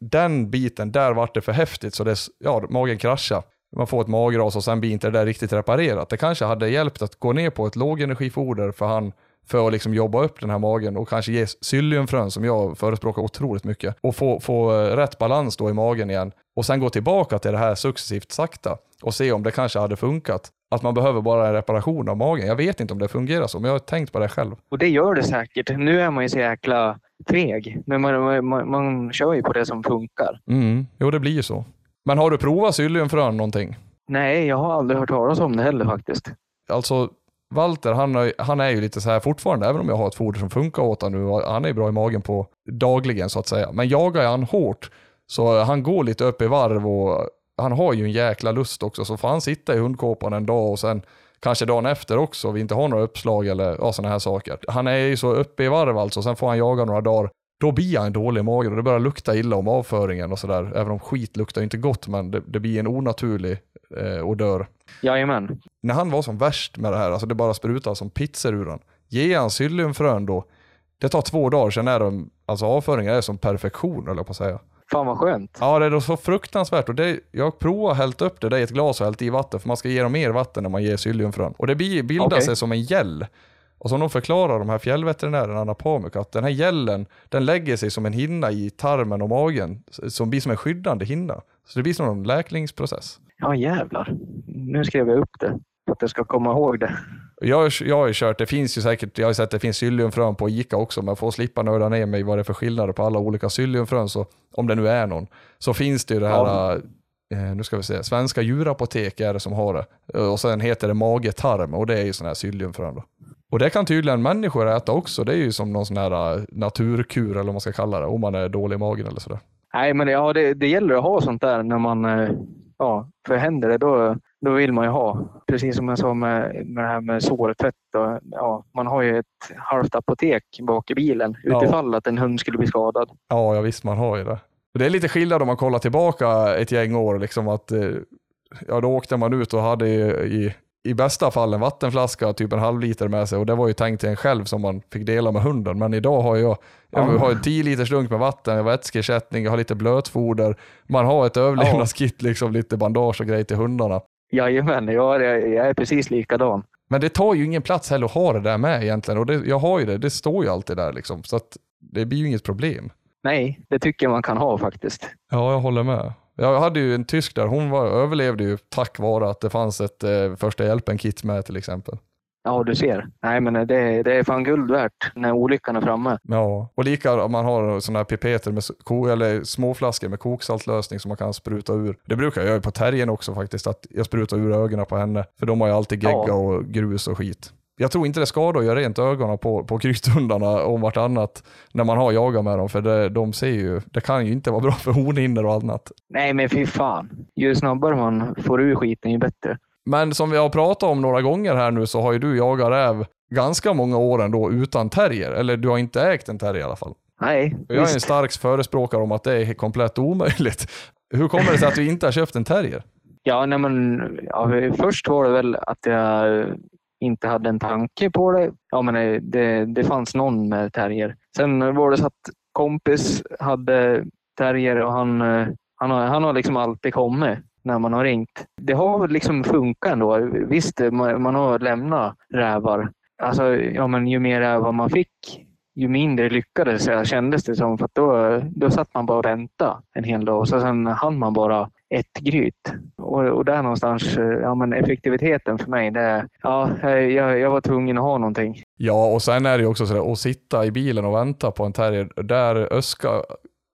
Speaker 2: Den biten, där vart det för häftigt så det, ja, magen kraschar. Man får ett magras och sen blir inte det där riktigt reparerat. Det kanske hade hjälpt att gå ner på ett lågenergifoder för han för att liksom jobba upp den här magen och kanske ge psylliumfrön som jag förespråkar otroligt mycket och få, få eh, rätt balans då i magen igen och sen gå tillbaka till det här successivt sakta och se om det kanske hade funkat. Att man behöver bara en reparation av magen. Jag vet inte om det fungerar så, men jag har tänkt på det själv.
Speaker 3: och det gör det säkert. Nu är man ju så jäkla feg, men man, man, man kör ju på det som funkar.
Speaker 2: Mm, jo det blir ju så. Men har du provat psylliumfrön någonting?
Speaker 3: Nej, jag har aldrig hört talas om det heller faktiskt.
Speaker 2: Alltså Walter, han, han är ju lite så här fortfarande, även om jag har ett foder som funkar åt honom nu, han är ju bra i magen på dagligen så att säga. Men jagar jag han hårt, så han går lite upp i varv och han har ju en jäkla lust också, så får han sitta i hundkåpan en dag och sen kanske dagen efter också, vi inte har några uppslag eller ja, sådana här saker. Han är ju så uppe i varv alltså, sen får han jaga några dagar. Då blir han dålig i magen och det börjar lukta illa om avföringen och sådär. Även om skit luktar inte gott, men det, det blir en onaturlig eh, odör.
Speaker 3: Jajamän.
Speaker 2: När han var som värst med det här, alltså det bara sprutar som pizzor ur han. Ge han psylliumfrön då, det tar två dagar, sen är de, alltså avföringen är som perfektion jag på att säga.
Speaker 3: Fan vad skönt.
Speaker 2: Ja, det är så fruktansvärt. Och det, jag provar hällt upp det där i ett glas och hällt i vatten, för man ska ge dem mer vatten när man ger psylliumfrön. Och det bildar
Speaker 3: Okej.
Speaker 2: sig som en gäll. Och som de förklarar, de här fjällveterinärerna, Anapamuk, att den här gällen, den lägger sig som en hinna i tarmen och magen, som blir som en skyddande hinna. Så det blir som en läkningsprocess.
Speaker 3: Ja jävlar. Nu skrev jag upp det. För att jag ska komma ihåg det.
Speaker 2: Jag, jag har ju kört, det finns ju säkert, jag har sett att det finns psylliumfrön på Ica också, men för att slippa nörda ner mig vad det är för skillnader på alla olika psylliumfrön, så om det nu är någon, så finns det ju det här,
Speaker 3: Ja.
Speaker 2: eh, nu ska vi se, Svenska djurapotek är det som har det. Eh, Och sen heter det mage-tarm och det är ju sådana här psylliumfrön då. Och det kan tydligen människor äta också, det är ju som någon sån här eh, naturkur eller vad man ska kalla det, om man är dålig i magen eller sådär.
Speaker 3: Nej, men ja, det, det gäller att ha sånt där när man... Ja, för händer det då, då vill man ju ha. Precis som jag sa med, med det här med sårtvätt. Och, ja, man har ju ett halvt apotek bak i bilen
Speaker 2: Ja.
Speaker 3: utifall att en hund skulle bli skadad.
Speaker 2: Ja, ja visst man har ju det. Det är lite skillnad om man kollar tillbaka ett gäng år, liksom att eh, ja, då åkte man ut och hade i, i, bästa fall en vattenflaska, typ en halv liter med sig och det var ju tänkt till en själv som man fick dela med hunden. Men idag har jag, jag
Speaker 3: Ja.
Speaker 2: har en 10 liters dunk med vatten, jag har vätskeersättning, jag har lite blötfoder, man har ett överlevnadskit, liksom lite bandage och grejer till hundarna.
Speaker 3: Jajamän, ja, det- jag är precis likadan.
Speaker 2: Men det tar ju ingen plats heller att ha det där med egentligen och det, jag har ju det, det står ju alltid där liksom, så det blir ju inget problem.
Speaker 3: Nej, det tycker jag man kan ha faktiskt.
Speaker 2: Ja, jag håller med. Jag hade ju en tysk där, hon var, överlevde ju tack vare att det fanns ett eh, första hjälpen-kit med till exempel.
Speaker 3: Ja, du ser. Nej, men det, det är fan guld värt när olyckan är framme.
Speaker 2: Ja, och lika om man har sådana här pipeter med ko, eller småflaskor med koksaltlösning som man kan spruta ur. Det brukar jag göra på terriern också faktiskt, att jag sprutar ur ögonen på henne. För de har ju alltid gegga
Speaker 3: Ja.
Speaker 2: och grus och skit. Jag tror inte det skadar att göra rent ögonen på, på krythundarna om vartannat när man har jagat med dem, för det, de ser ju, det kan ju inte vara bra för hornhinnor och annat.
Speaker 3: Nej, men fy fan. Ju snabbare man får ur skiten, ju bättre.
Speaker 2: Men som vi har pratat om några gånger här nu så har ju du jagat räv ganska många år ändå utan terrier. Eller du har inte ägt en terrier i alla fall.
Speaker 3: Nej,
Speaker 2: Jag är en
Speaker 3: visst.
Speaker 2: stark förespråkare om att det är komplett omöjligt. Hur kommer det sig att du inte har köpt en terrier?
Speaker 3: Ja, nej, men ja, först var det väl att jag inte hade en tanke på det. Ja, men det, det fanns någon med terrier. Sen var det så att kompis hade terrier och han, eh, han, har, han har liksom alltid kommit när man har ringt. Det har liksom funkat ändå. Visst, man, man har lämnat rävar. Alltså, ja, men ju mer rävar man fick, ju mindre lyckades jag kändes det som. För då, då satt man bara och väntade en hel dag och så sen hann man bara ett gryt. Och, och där någonstans, ja men effektiviteten för mig, det, ja, jag, jag var tvungen att ha någonting.
Speaker 2: Ja, och sen är det ju också sådär att sitta i bilen och vänta på en terrier. Där öska,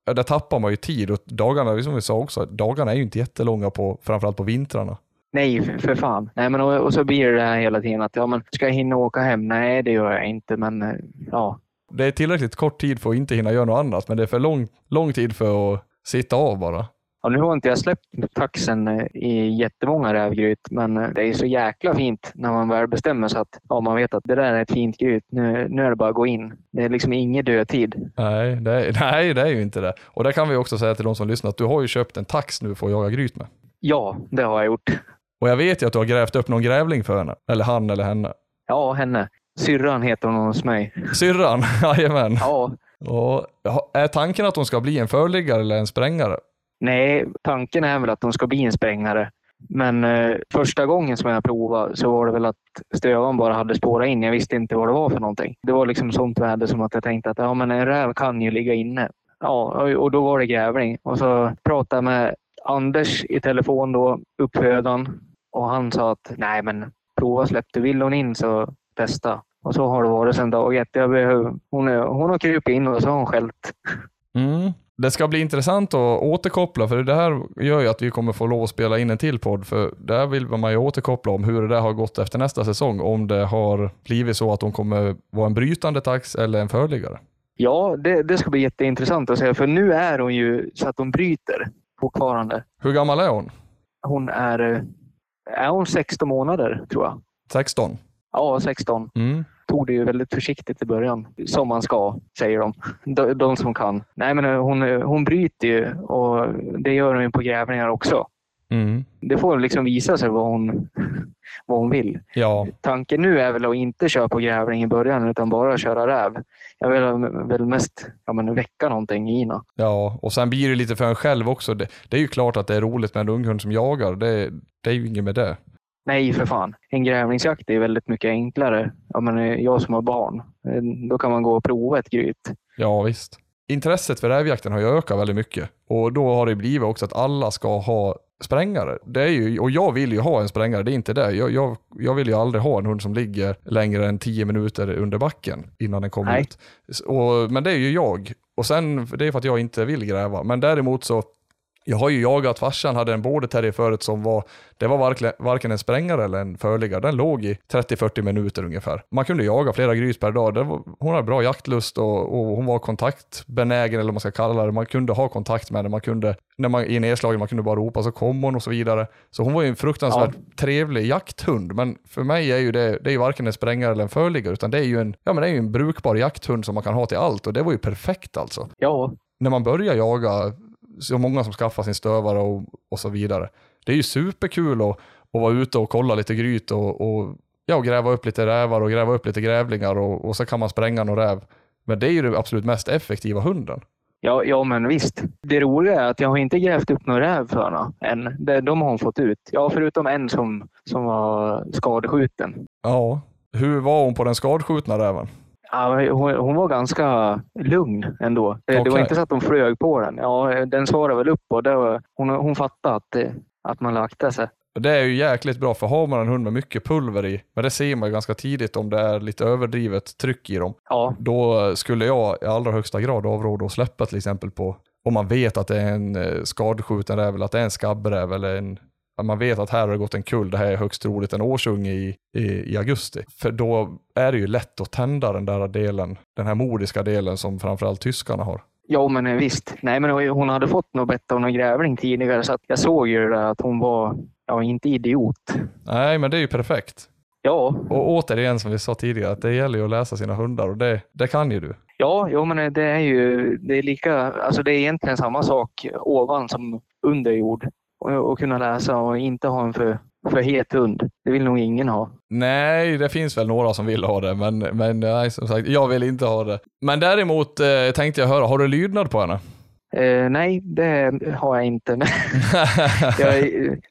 Speaker 2: där tappar man ju tid och dagarna, som vi sa också, dagarna är ju inte jättelånga på, framförallt på vintrarna.
Speaker 3: Nej, för, för fan. Nej, men och, och så blir det det här hela tiden att ja, men ska jag hinna åka hem? Nej, det gör jag inte, men eh, ja.
Speaker 2: Det är tillräckligt kort tid för att inte hinna göra något annat, men det är för lång, lång tid för att sitta av bara.
Speaker 3: Ja, nu har inte jag släppt taxen eh, i jättemånga rävgryt, men eh, det är så jäkla fint när man väl bestämmer sig att ja, man vet att det där är ett fint gryt. Nu, nu är det bara att gå in. Det är liksom ingen dödtid.
Speaker 2: Nej det, är, *laughs* nej, det är ju inte det. Och det kan vi också säga till de som lyssnar, att du har ju köpt en tax nu för att jaga gryt med.
Speaker 3: Ja, det har jag gjort.
Speaker 2: Och jag vet ju att du har grävt upp någon grävling för henne. Eller han eller henne.
Speaker 3: Ja, henne. Syrran heter hon hos mig.
Speaker 2: Syrran, *laughs* jajamän.
Speaker 3: Ja,
Speaker 2: Och är tanken att hon ska bli en förliggare eller en sprängare?
Speaker 3: Nej, tanken är väl att de ska bli en sprängare. Men eh, första gången som jag provade så var det väl att stövan bara hade spårat in. Jag visste inte vad det var för någonting. Det var liksom sånt väder som att jag tänkte att ja, men en räv kan ju ligga inne. Ja, och- då var det grävling. Och så pratade jag med Anders i telefon då, uppfödaren. Och han sa att nej men prova släpp du. Vill hon in så testa. Och så har det varit sedan dag ett. Jag behöver, hon, är, hon har krupit in och så har hon skällt.
Speaker 2: Mm. Det ska bli intressant att återkoppla, för det här gör ju att vi kommer få lov att spela in en till podd, för där vill man ju återkoppla om hur det där har gått efter nästa säsong, om det har blivit så att de kommer vara en brytande tax eller en förliggare.
Speaker 3: Ja, det, det ska bli jätteintressant att se. För nu är hon ju så att hon bryter fortfarande.
Speaker 2: Hur gammal är hon?
Speaker 3: Hon är, eh, är hon 16 månader tror jag.
Speaker 2: 16?
Speaker 3: Ja, 16.
Speaker 2: Mm.
Speaker 3: Tog det ju väldigt försiktigt i början. Som man ska, säger de. De, de som kan. Nej, men eh, hon, eh, hon bryter ju och det gör hon ju på grävlingar också.
Speaker 2: Mm.
Speaker 3: Det får liksom visa sig vad hon, vad hon vill.
Speaker 2: Ja,
Speaker 3: Tanken nu är väl att inte köra på grävling i början utan bara köra räv. Jag vill väl mest ja, men väcka någonting i Ina.
Speaker 2: ja, och sen blir det lite för en själv också. Det, det är ju klart att det är roligt med en unghund som jagar. Det, det är ju inget med det.
Speaker 3: Nej, för fan. En grävlingsjakt är väldigt mycket enklare. Ja, men eh, jag som har barn, eh, då kan man gå och prova ett gryt.
Speaker 2: Ja, visst. Intresset för rävjakten har ju ökat väldigt mycket och då har det blivit också att alla ska ha sprängare. Det är ju, och jag vill ju ha en sprängare, det är inte det. Jag, jag, jag vill ju aldrig ha en hund som ligger längre än 10 minuter under backen innan den kommer
Speaker 3: Nej.
Speaker 2: ut. Och, men det är ju jag. Och sen, det är för att jag inte vill gräva. Men däremot så, jag har ju jagat, farsan hade en border terrier förut som var, det var varken, en sprängare eller en förliggare. Den låg i 30-40 minuter ungefär. Man kunde jaga flera gryt per dag. Var, hon hade bra jaktlust och, och hon var kontaktbenägen eller vad man ska kalla det. Man kunde ha kontakt med henne. Man kunde, när man i nedslagen, man kunde bara ropa så kom hon och så vidare. Så hon var ju en fruktansvärt trevlig jakthund. Men för mig är ju det, det är ju varken en sprängare eller en förliggare utan det är ju en, ja men det är ju en brukbar jakthund som man kan ha till allt och det var ju perfekt alltså
Speaker 3: Ja,
Speaker 2: när man börjar jaga, så många som skaffar sin stövare och, och så vidare. Det är ju superkul att, att vara ute och kolla lite gryt och, och, ja, och gräva upp lite rävar och gräva upp lite grävlingar och, och så kan man spränga någon räv. Men det är ju det absolut mest effektiva hunden.
Speaker 3: ja, ja, men visst. Det roliga är att jag har inte grävt upp någon räv för henne än. Det- De har hon fått ut. Ja, förutom en som, som var skadeskjuten.
Speaker 2: Ja. Hur var hon på den skadskjutna räven?
Speaker 3: Ja, hon, hon var ganska lugn ändå. Det, det var inte så att hon flög på den. Ja, den svarade väl upp och var, hon, hon fattade att, det- att man lagde sig.
Speaker 2: Det är ju jäkligt bra för har man en hund med mycket pulver i, men det ser man ju ganska tidigt om det är lite överdrivet tryck i dem.
Speaker 3: Ja,
Speaker 2: Då skulle jag i allra högsta grad avråda att släppa till exempel på, om man vet att det är en eh, skadskjuten räv eller att det är en skabbräv eller en, att man vet att här har det gått en kull, det här är högst troligt en årsunge i, i, i augusti. För då är det ju lätt att tända den där delen, den här modiska delen som framförallt tyskarna har.
Speaker 3: ja men eh, visst. Nej, men hon hade fått något bett av någon grävling tidigare så att jag såg ju det där att hon var, ja inte idiot.
Speaker 2: Nej, men det är ju perfekt.
Speaker 3: Ja,
Speaker 2: Och återigen som vi sa tidigare, att det gäller ju att läsa sina hundar och det, det kan ju du.
Speaker 3: ja, jo, men det är ju det är lika, alltså det är egentligen samma sak ovan som under jord. Och, och kunna läsa och inte ha en för, för het hund. Det vill nog ingen ha.
Speaker 2: Nej, det finns väl några som vill ha det, men, men nej, som sagt, jag vill inte ha det. Men däremot eh, tänkte jag höra, har du lydnad på henne?
Speaker 3: Eh, nej, det har jag inte. *laughs* Jag,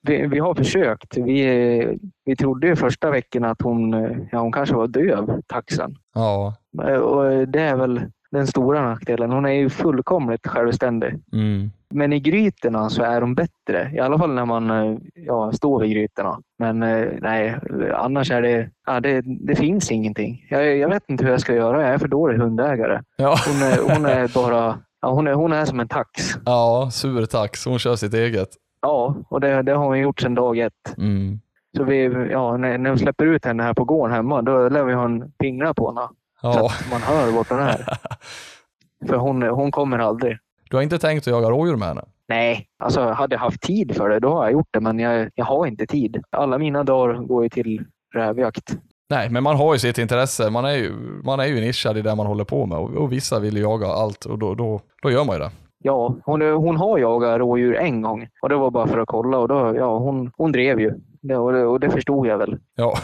Speaker 3: vi, vi har försökt. Vi, vi trodde ju första veckan att hon, ja, hon kanske var döv, taxen.
Speaker 2: ja.
Speaker 3: Eh, Och det är väl den stora nackdelen. Hon är ju fullkomligt självständig.
Speaker 2: Mm.
Speaker 3: Men i grytorna så är de bättre. I alla fall när man eh, ja, står vid grytorna. Men eh, nej, annars är det, ja, det, det finns ingenting. Jag, jag vet inte hur jag ska göra. Jag är för dålig hundägare.
Speaker 2: Ja.
Speaker 3: Hon är, hon är bara ja, hon, är, hon är som en tax.
Speaker 2: ja, sur tax. Hon kör sitt eget.
Speaker 3: Ja, och det, det har hon gjort sedan dag ett.
Speaker 2: Mm.
Speaker 3: Så vi, ja, när, när vi släpper ut henne här på gården hemma, då lär vi ha en pingla på henne. Så
Speaker 2: Ja.
Speaker 3: att man hör vart hon är. *laughs* För hon, hon kommer aldrig.
Speaker 2: Du har inte tänkt att jaga rådjur med henne?
Speaker 3: Nej, alltså hade jag haft tid för det, då har jag gjort det. Men jag, jag har inte tid. Alla mina dagar går ju till rävjakt.
Speaker 2: Nej, men man har ju sitt intresse. Man är ju, man är ju nischad i det man håller på med och, och vissa vill ju jaga allt och då, då, då gör man ju det.
Speaker 3: Ja, hon, hon har jagat rådjur en gång och det var bara för att kolla och då, ja, hon, hon drev ju. Det, och, det, och det förstod jag väl.
Speaker 2: Ja.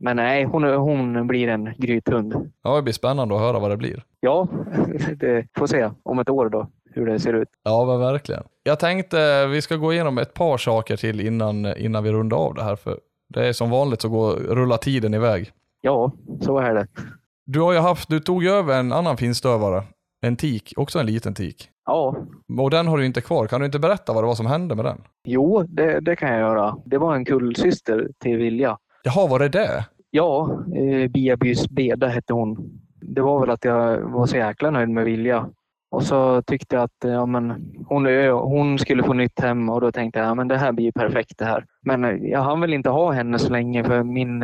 Speaker 3: Men nej, hon, hon blir en grythund.
Speaker 2: ja, det blir spännande att höra vad det blir.
Speaker 3: Ja, *laughs* det får se om ett år då hur det ser ut.
Speaker 2: Ja, men verkligen. Jag tänkte vi ska gå igenom ett par saker till innan, innan vi rundar av det här. För det är som vanligt så går, rullar tiden iväg.
Speaker 3: Ja, så är det.
Speaker 2: Du har ju haft, du tog ju över en annan finstövare. En tik, också en liten tik.
Speaker 3: Ja,
Speaker 2: Och den har du inte kvar. Kan du inte berätta vad det var som hände med den?
Speaker 3: jo, det, det kan jag göra. Det var en kullsyster till Vilja.
Speaker 2: Jaha, var det det?
Speaker 3: Ja, eh, Biabys Beda hette hon. Det var väl att jag var så jäkla nöjd med Vilja. Och så tyckte jag att eh, ja, men hon, eh, hon skulle få nytt hem och då tänkte jag att det här blir ju perfekt det här. Men eh, jag hann väl inte ha henne så länge för min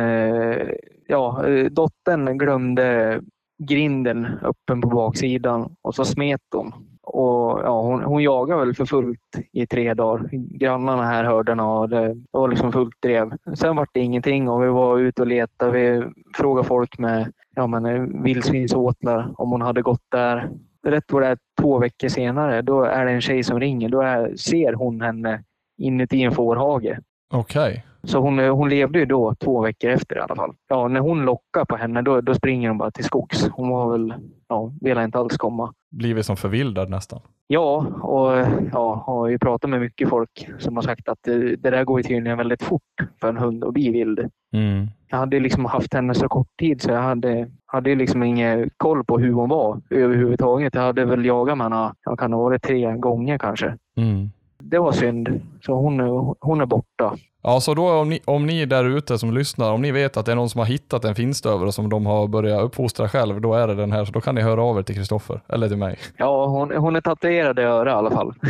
Speaker 3: ja, dottern glömde grinden öppen på baksidan och så smet hon. Och, ja, hon, hon jagade väl för fullt i tre dagar. Grannarna här hörde henne och det, var liksom fullt drev. Sen var det ingenting och vi var ute och letade. Vi frågade folk med ja, men, eh, vildsvinsåtlar om hon hade gått där. Rätt vad det är två veckor senare, då är det en tjej som ringer. Då är, ser hon henne inuti en fårhage.
Speaker 2: Okej.
Speaker 3: Så hon, eh, hon levde ju då två veckor efter i alla fall. Ja, när hon lockar på henne då, då springer hon bara till skogs. Hon var väl, ja, ville inte alls komma.
Speaker 2: Blivit som förvildad nästan.
Speaker 3: Ja, och ja, har ju pratat med mycket folk som har sagt att det, det där går ju tydligen väldigt fort för en hund att bli vild.
Speaker 2: Mm.
Speaker 3: Jag hade liksom haft henne så kort tid så jag hade, hade liksom ingen koll på hur hon var överhuvudtaget. Jag hade väl jagat med henne, jag kan ha varit tre gånger kanske.
Speaker 2: Mm.
Speaker 3: Det var synd. Så hon, är- hon är borta.
Speaker 2: Ja, så då om ni, om ni där ute som lyssnar, om ni vet att det är någon som har hittat en finstövare som de har börjat uppfostra själv, då är det den här. Så då kan ni höra av er till Kristoffer, eller till mig.
Speaker 3: Ja, hon, hon är tatuerad i örat i alla fall. *laughs*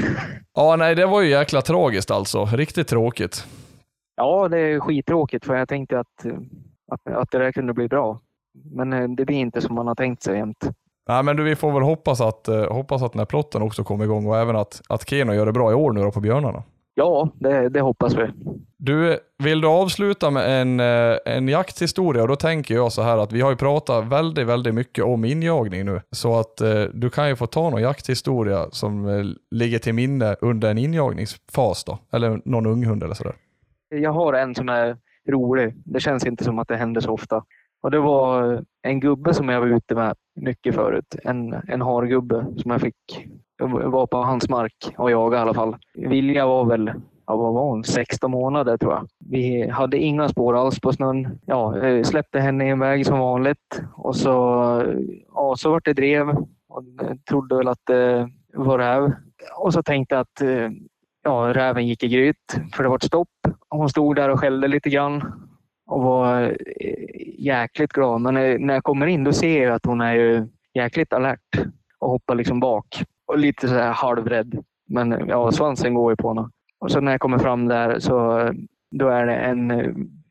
Speaker 2: Ja, nej, det var ju jäkla tragiskt alltså. Riktigt tråkigt.
Speaker 3: Ja, det är skittråkigt för jag tänkte att, att, att det där kunde bli bra. Men eh, det blir inte som man har tänkt sig jämt.
Speaker 2: Nej, men du, vi får väl hoppas att, eh, hoppas att den här plotten också kommer igång och även att, att Keno gör det bra i år nu då på björnarna.
Speaker 3: Ja, det, det hoppas vi.
Speaker 2: Du, vill du avsluta med en, eh, en jakthistoria? Och då tänker jag så här att vi har ju pratat väldigt, väldigt mycket om injagning nu. Så att eh, du kan ju få ta någon jakthistoria som eh, ligger till minne under en injagningsfas då. Eller någon unghund eller sådär.
Speaker 3: Jag har en som är rolig. Det känns inte som att det händer så ofta. Och Det var en gubbe som jag var ute med mycket förut. En, en hargubbe som jag fick. Jag var på hans mark och jagade i alla fall. Vilja var väl ja, vad var hon? 16 månader tror jag. Vi hade inga spår alls på snön. Ja, släppte henne i en väg som vanligt och så, ja, så vart det drev. Och trodde väl att eh, det var räv. Och så tänkte jag att eh, ja, räven gick i gryt för det var ett stopp. Hon stod där och skällde lite grann och var eh, jäkligt glad. Men när jag kommer in då ser jag att hon är ju jäkligt alert och hoppar liksom bak och lite så här halvrädd. Men ja, svansen går ju på henne. Och så när jag kommer fram där så eh, då är det en eh,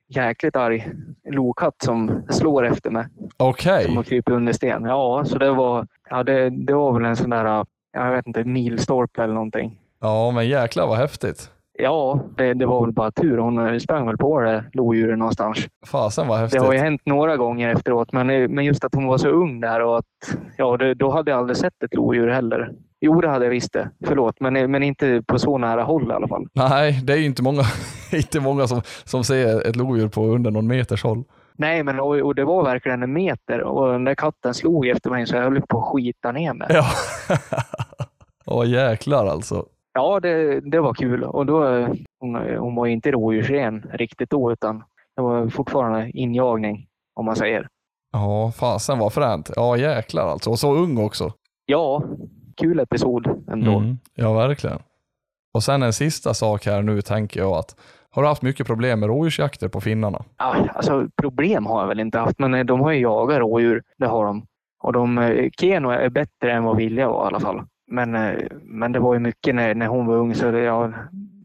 Speaker 3: jäkligt arg lokatt som slår efter mig
Speaker 2: Okej.
Speaker 3: som har krypit under sten. Ja, så det var, ja, det, det var väl en sån där, jag vet inte, milstolpe eller någonting.
Speaker 2: Ja, men jäklar vad häftigt.
Speaker 3: Ja, det, det var väl bara tur. Hon sprang väl på det lodjuret någonstans.
Speaker 2: Fasen vad
Speaker 3: Det
Speaker 2: häftigt.
Speaker 3: har ju hänt några gånger efteråt, men, men just att hon var så ung där och att ja, det, då hade jag aldrig sett ett lodjur heller. Jo, det hade jag visst det. Förlåt, men, men inte på så nära håll i alla fall.
Speaker 2: Nej, det är ju inte många, *laughs* inte många som, som ser ett lodjur på under någon meters håll.
Speaker 3: Nej, men och, och det var verkligen en meter och den där katten slog efter mig så jag höll på att skita ner mig.
Speaker 2: Ja. *laughs* Åh jäklar alltså.
Speaker 3: Ja, det, det var kul. Och då, hon, hon var ju inte rådjursren riktigt då, utan det var fortfarande injagning, om man säger.
Speaker 2: Ja, fasen vad fränt. Ja jäklar alltså. Och så ung också.
Speaker 3: Ja, kul episod ändå.
Speaker 2: Mm. Ja, verkligen. Och sen en sista sak här nu tänker jag att har du haft mycket problem med rådjursjakter på finnarna?
Speaker 3: Ja, alltså, problem har jag väl inte haft, men eh, de har ju jagat rådjur. Det har de. Och de, eh, Keno är bättre än vad Vilja var i alla fall. Men, eh, men det var ju mycket när, när hon var ung, så det, ja,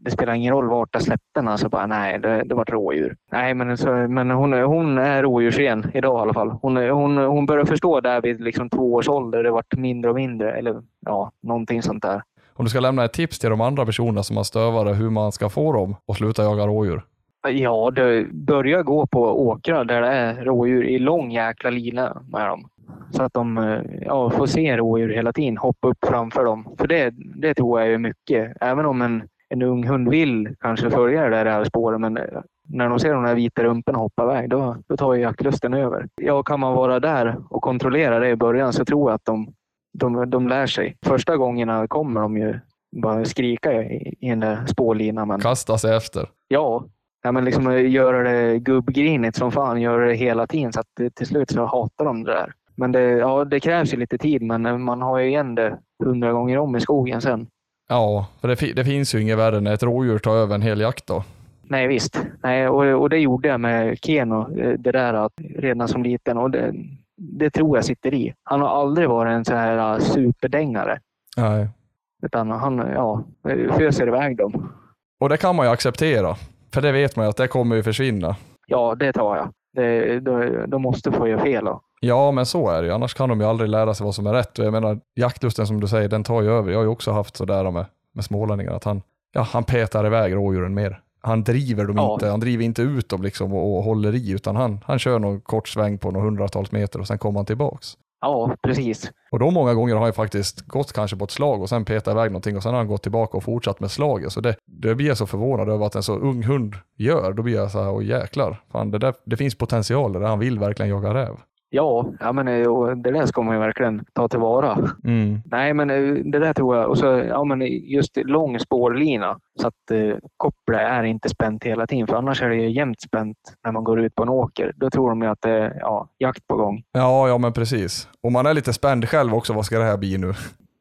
Speaker 3: det spelar ingen roll vart jag släppte henne. Så bara, nej, det, det var ett rådjur. Nej, men, så, men hon, hon är rådjursren idag i alla fall. Hon, hon, hon börjar förstå där vid liksom två års ålder. Det vart mindre och mindre. Eller ja, någonting sånt där.
Speaker 2: Om du ska lämna ett tips till de andra personerna som har stövare hur man ska få dem att sluta jaga rådjur?
Speaker 3: Ja, det börjar gå på åkrar där det är rådjur i lång jäkla lina med dem. Så att de ja, får se rådjur hela tiden, hoppa upp framför dem. För det, det tror jag är mycket. Även om en, en ung hund vill kanske följa det där spåret, men eh, när de ser de där vita rumporna hoppa iväg, då, då tar ju jaktlusten över. Ja, kan man vara där och kontrollera det i början så tror jag att de, de, de lär sig. Första gångerna kommer de ju bara skrika i, i den där spårlinan. Men...
Speaker 2: Kasta sig efter.
Speaker 3: Ja, ja men liksom eh, göra det gubbgrinigt som fan, göra det hela tiden så att till slut så hatar de det där. Men det, ja, det krävs ju lite tid, men eh, man har ju igen det hundra gånger om i skogen sen.
Speaker 2: Ja, för det, fi- det finns ju inget värre när ett rådjur tar över en hel jakt då.
Speaker 3: Nej visst, Nej, och, och det gjorde jag med Keno, eh, det där att, redan som liten. Och det, det tror jag sitter i. Han har aldrig varit en så här eh, superdängare.
Speaker 2: Nej.
Speaker 3: Utan han ja, föser iväg dem.
Speaker 2: Och det kan man ju acceptera. För det vet man ju att det kommer ju försvinna.
Speaker 3: Ja, det tar jag. Det, de, de måste få göra fel. Då.
Speaker 2: Ja, men så är det ju. Annars kan de ju aldrig lära sig vad som är rätt. Och jag menar, jaktlusten som du säger, den tar ju över. Jag har ju också haft sådär med, med smålänningar, att han, ja, han petar iväg rådjuren mer. Han driver dem
Speaker 3: Ja.
Speaker 2: inte, han driver inte ut dem liksom och, och håller i, utan han, han kör någon kort sväng på några hundratals meter och sen kommer han tillbaks.
Speaker 3: Ja, precis.
Speaker 2: Och då många gånger har han faktiskt gått kanske på ett slag och sen petat iväg någonting och sen har han gått tillbaka och fortsatt med slaget. Så det, det blir jag så förvånad över att en så ung hund gör. Då blir jag så här, åh jäklar, fan, det, där, det finns potential där han vill verkligen jaga räv.
Speaker 3: Ja, ja men eh, det där ska man ju verkligen ta tillvara.
Speaker 2: Mm.
Speaker 3: Nej, men eh, det där tror jag. Och så ja, men just lång spårlina så att eh, kopplet är inte spänt hela tiden. För annars är det ju jämnt spänt när man går ut på en åker. Då tror de ju att det är ja, jakt på gång.
Speaker 2: Ja, ja men precis. Och man är lite spänd själv också, vad ska det här bli nu?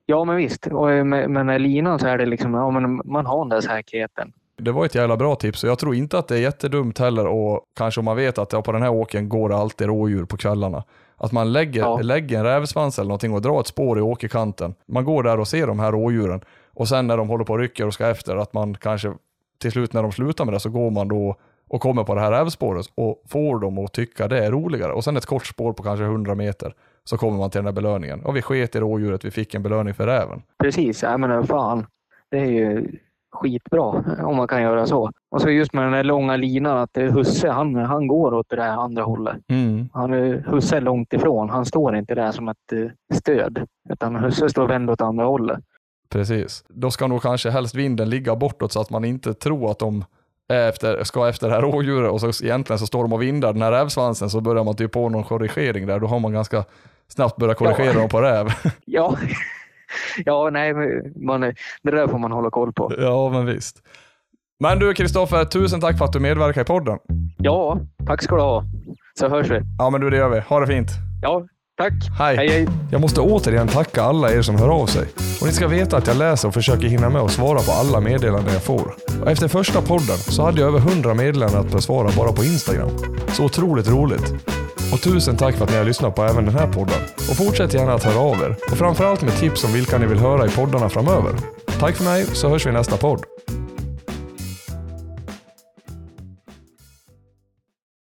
Speaker 3: Ja, men visst. Och eh, med, linan så är det liksom, ja, men man har den där säkerheten.
Speaker 2: Det var ett jävla bra tips och jag tror inte att det är jättedumt heller och kanske om man vet att ja, på den här åken går det alltid rådjur på kvällarna. Att man lägger,
Speaker 3: Ja.
Speaker 2: lägger en rävsvans eller någonting och drar ett spår i åkerkanten. Man går där och ser de här rådjuren och sen när de håller på och rycker och ska efter att man kanske till slut när de slutar med det så går man då och kommer på det här rävspåret och får dem att tycka det är roligare. Och sen ett kort spår på kanske 100 meter så kommer man till den här belöningen. Och vi sket i rådjuret, vi fick en belöning för räven.
Speaker 3: Precis, ja, men fan. Det är ju skitbra om man kan göra så. Och så just med den här långa linan att Husse, han, han går åt det där andra hållet. Han är, Husse är långt ifrån. Han står inte där som ett eh, stöd. Utan Husse står vänd åt andra hållet.
Speaker 2: Precis. Då ska nog kanske helst vinden ligga bortåt så att man inte tror att de efter, ska efter det här rådjuret och så egentligen så står de och vindar den här rävsvansen så börjar man typ på någon korrigering där. Då har man ganska snabbt börjat korrigera
Speaker 3: Ja.
Speaker 2: dem på räv.
Speaker 3: Ja, *laughs* ja nej, man, det där får man hålla koll på.
Speaker 2: ja, men visst. Men du Kristoffer, tusen tack för att du medverkar i podden.
Speaker 3: Ja, tack ska du ha. Så hörs vi.
Speaker 2: Ja, men du det gör vi. Ha det fint.
Speaker 3: Ja, tack.
Speaker 2: Hej.
Speaker 3: Hej, hej.
Speaker 2: Jag måste återigen tacka alla er som hör av sig. Och ni ska veta att jag läser och försöker hinna med att svara på alla meddelanden jag får. Och efter första podden så hade jag över 100 meddelanden att besvara bara på Instagram. Så otroligt roligt. Och tusen tack för att ni har lyssnat på även den här podden. Och fortsätt gärna att höra av er. Och framförallt med tips om vilka ni vill höra i poddarna framöver. Tack för mig, så hörs vi i nästa podd.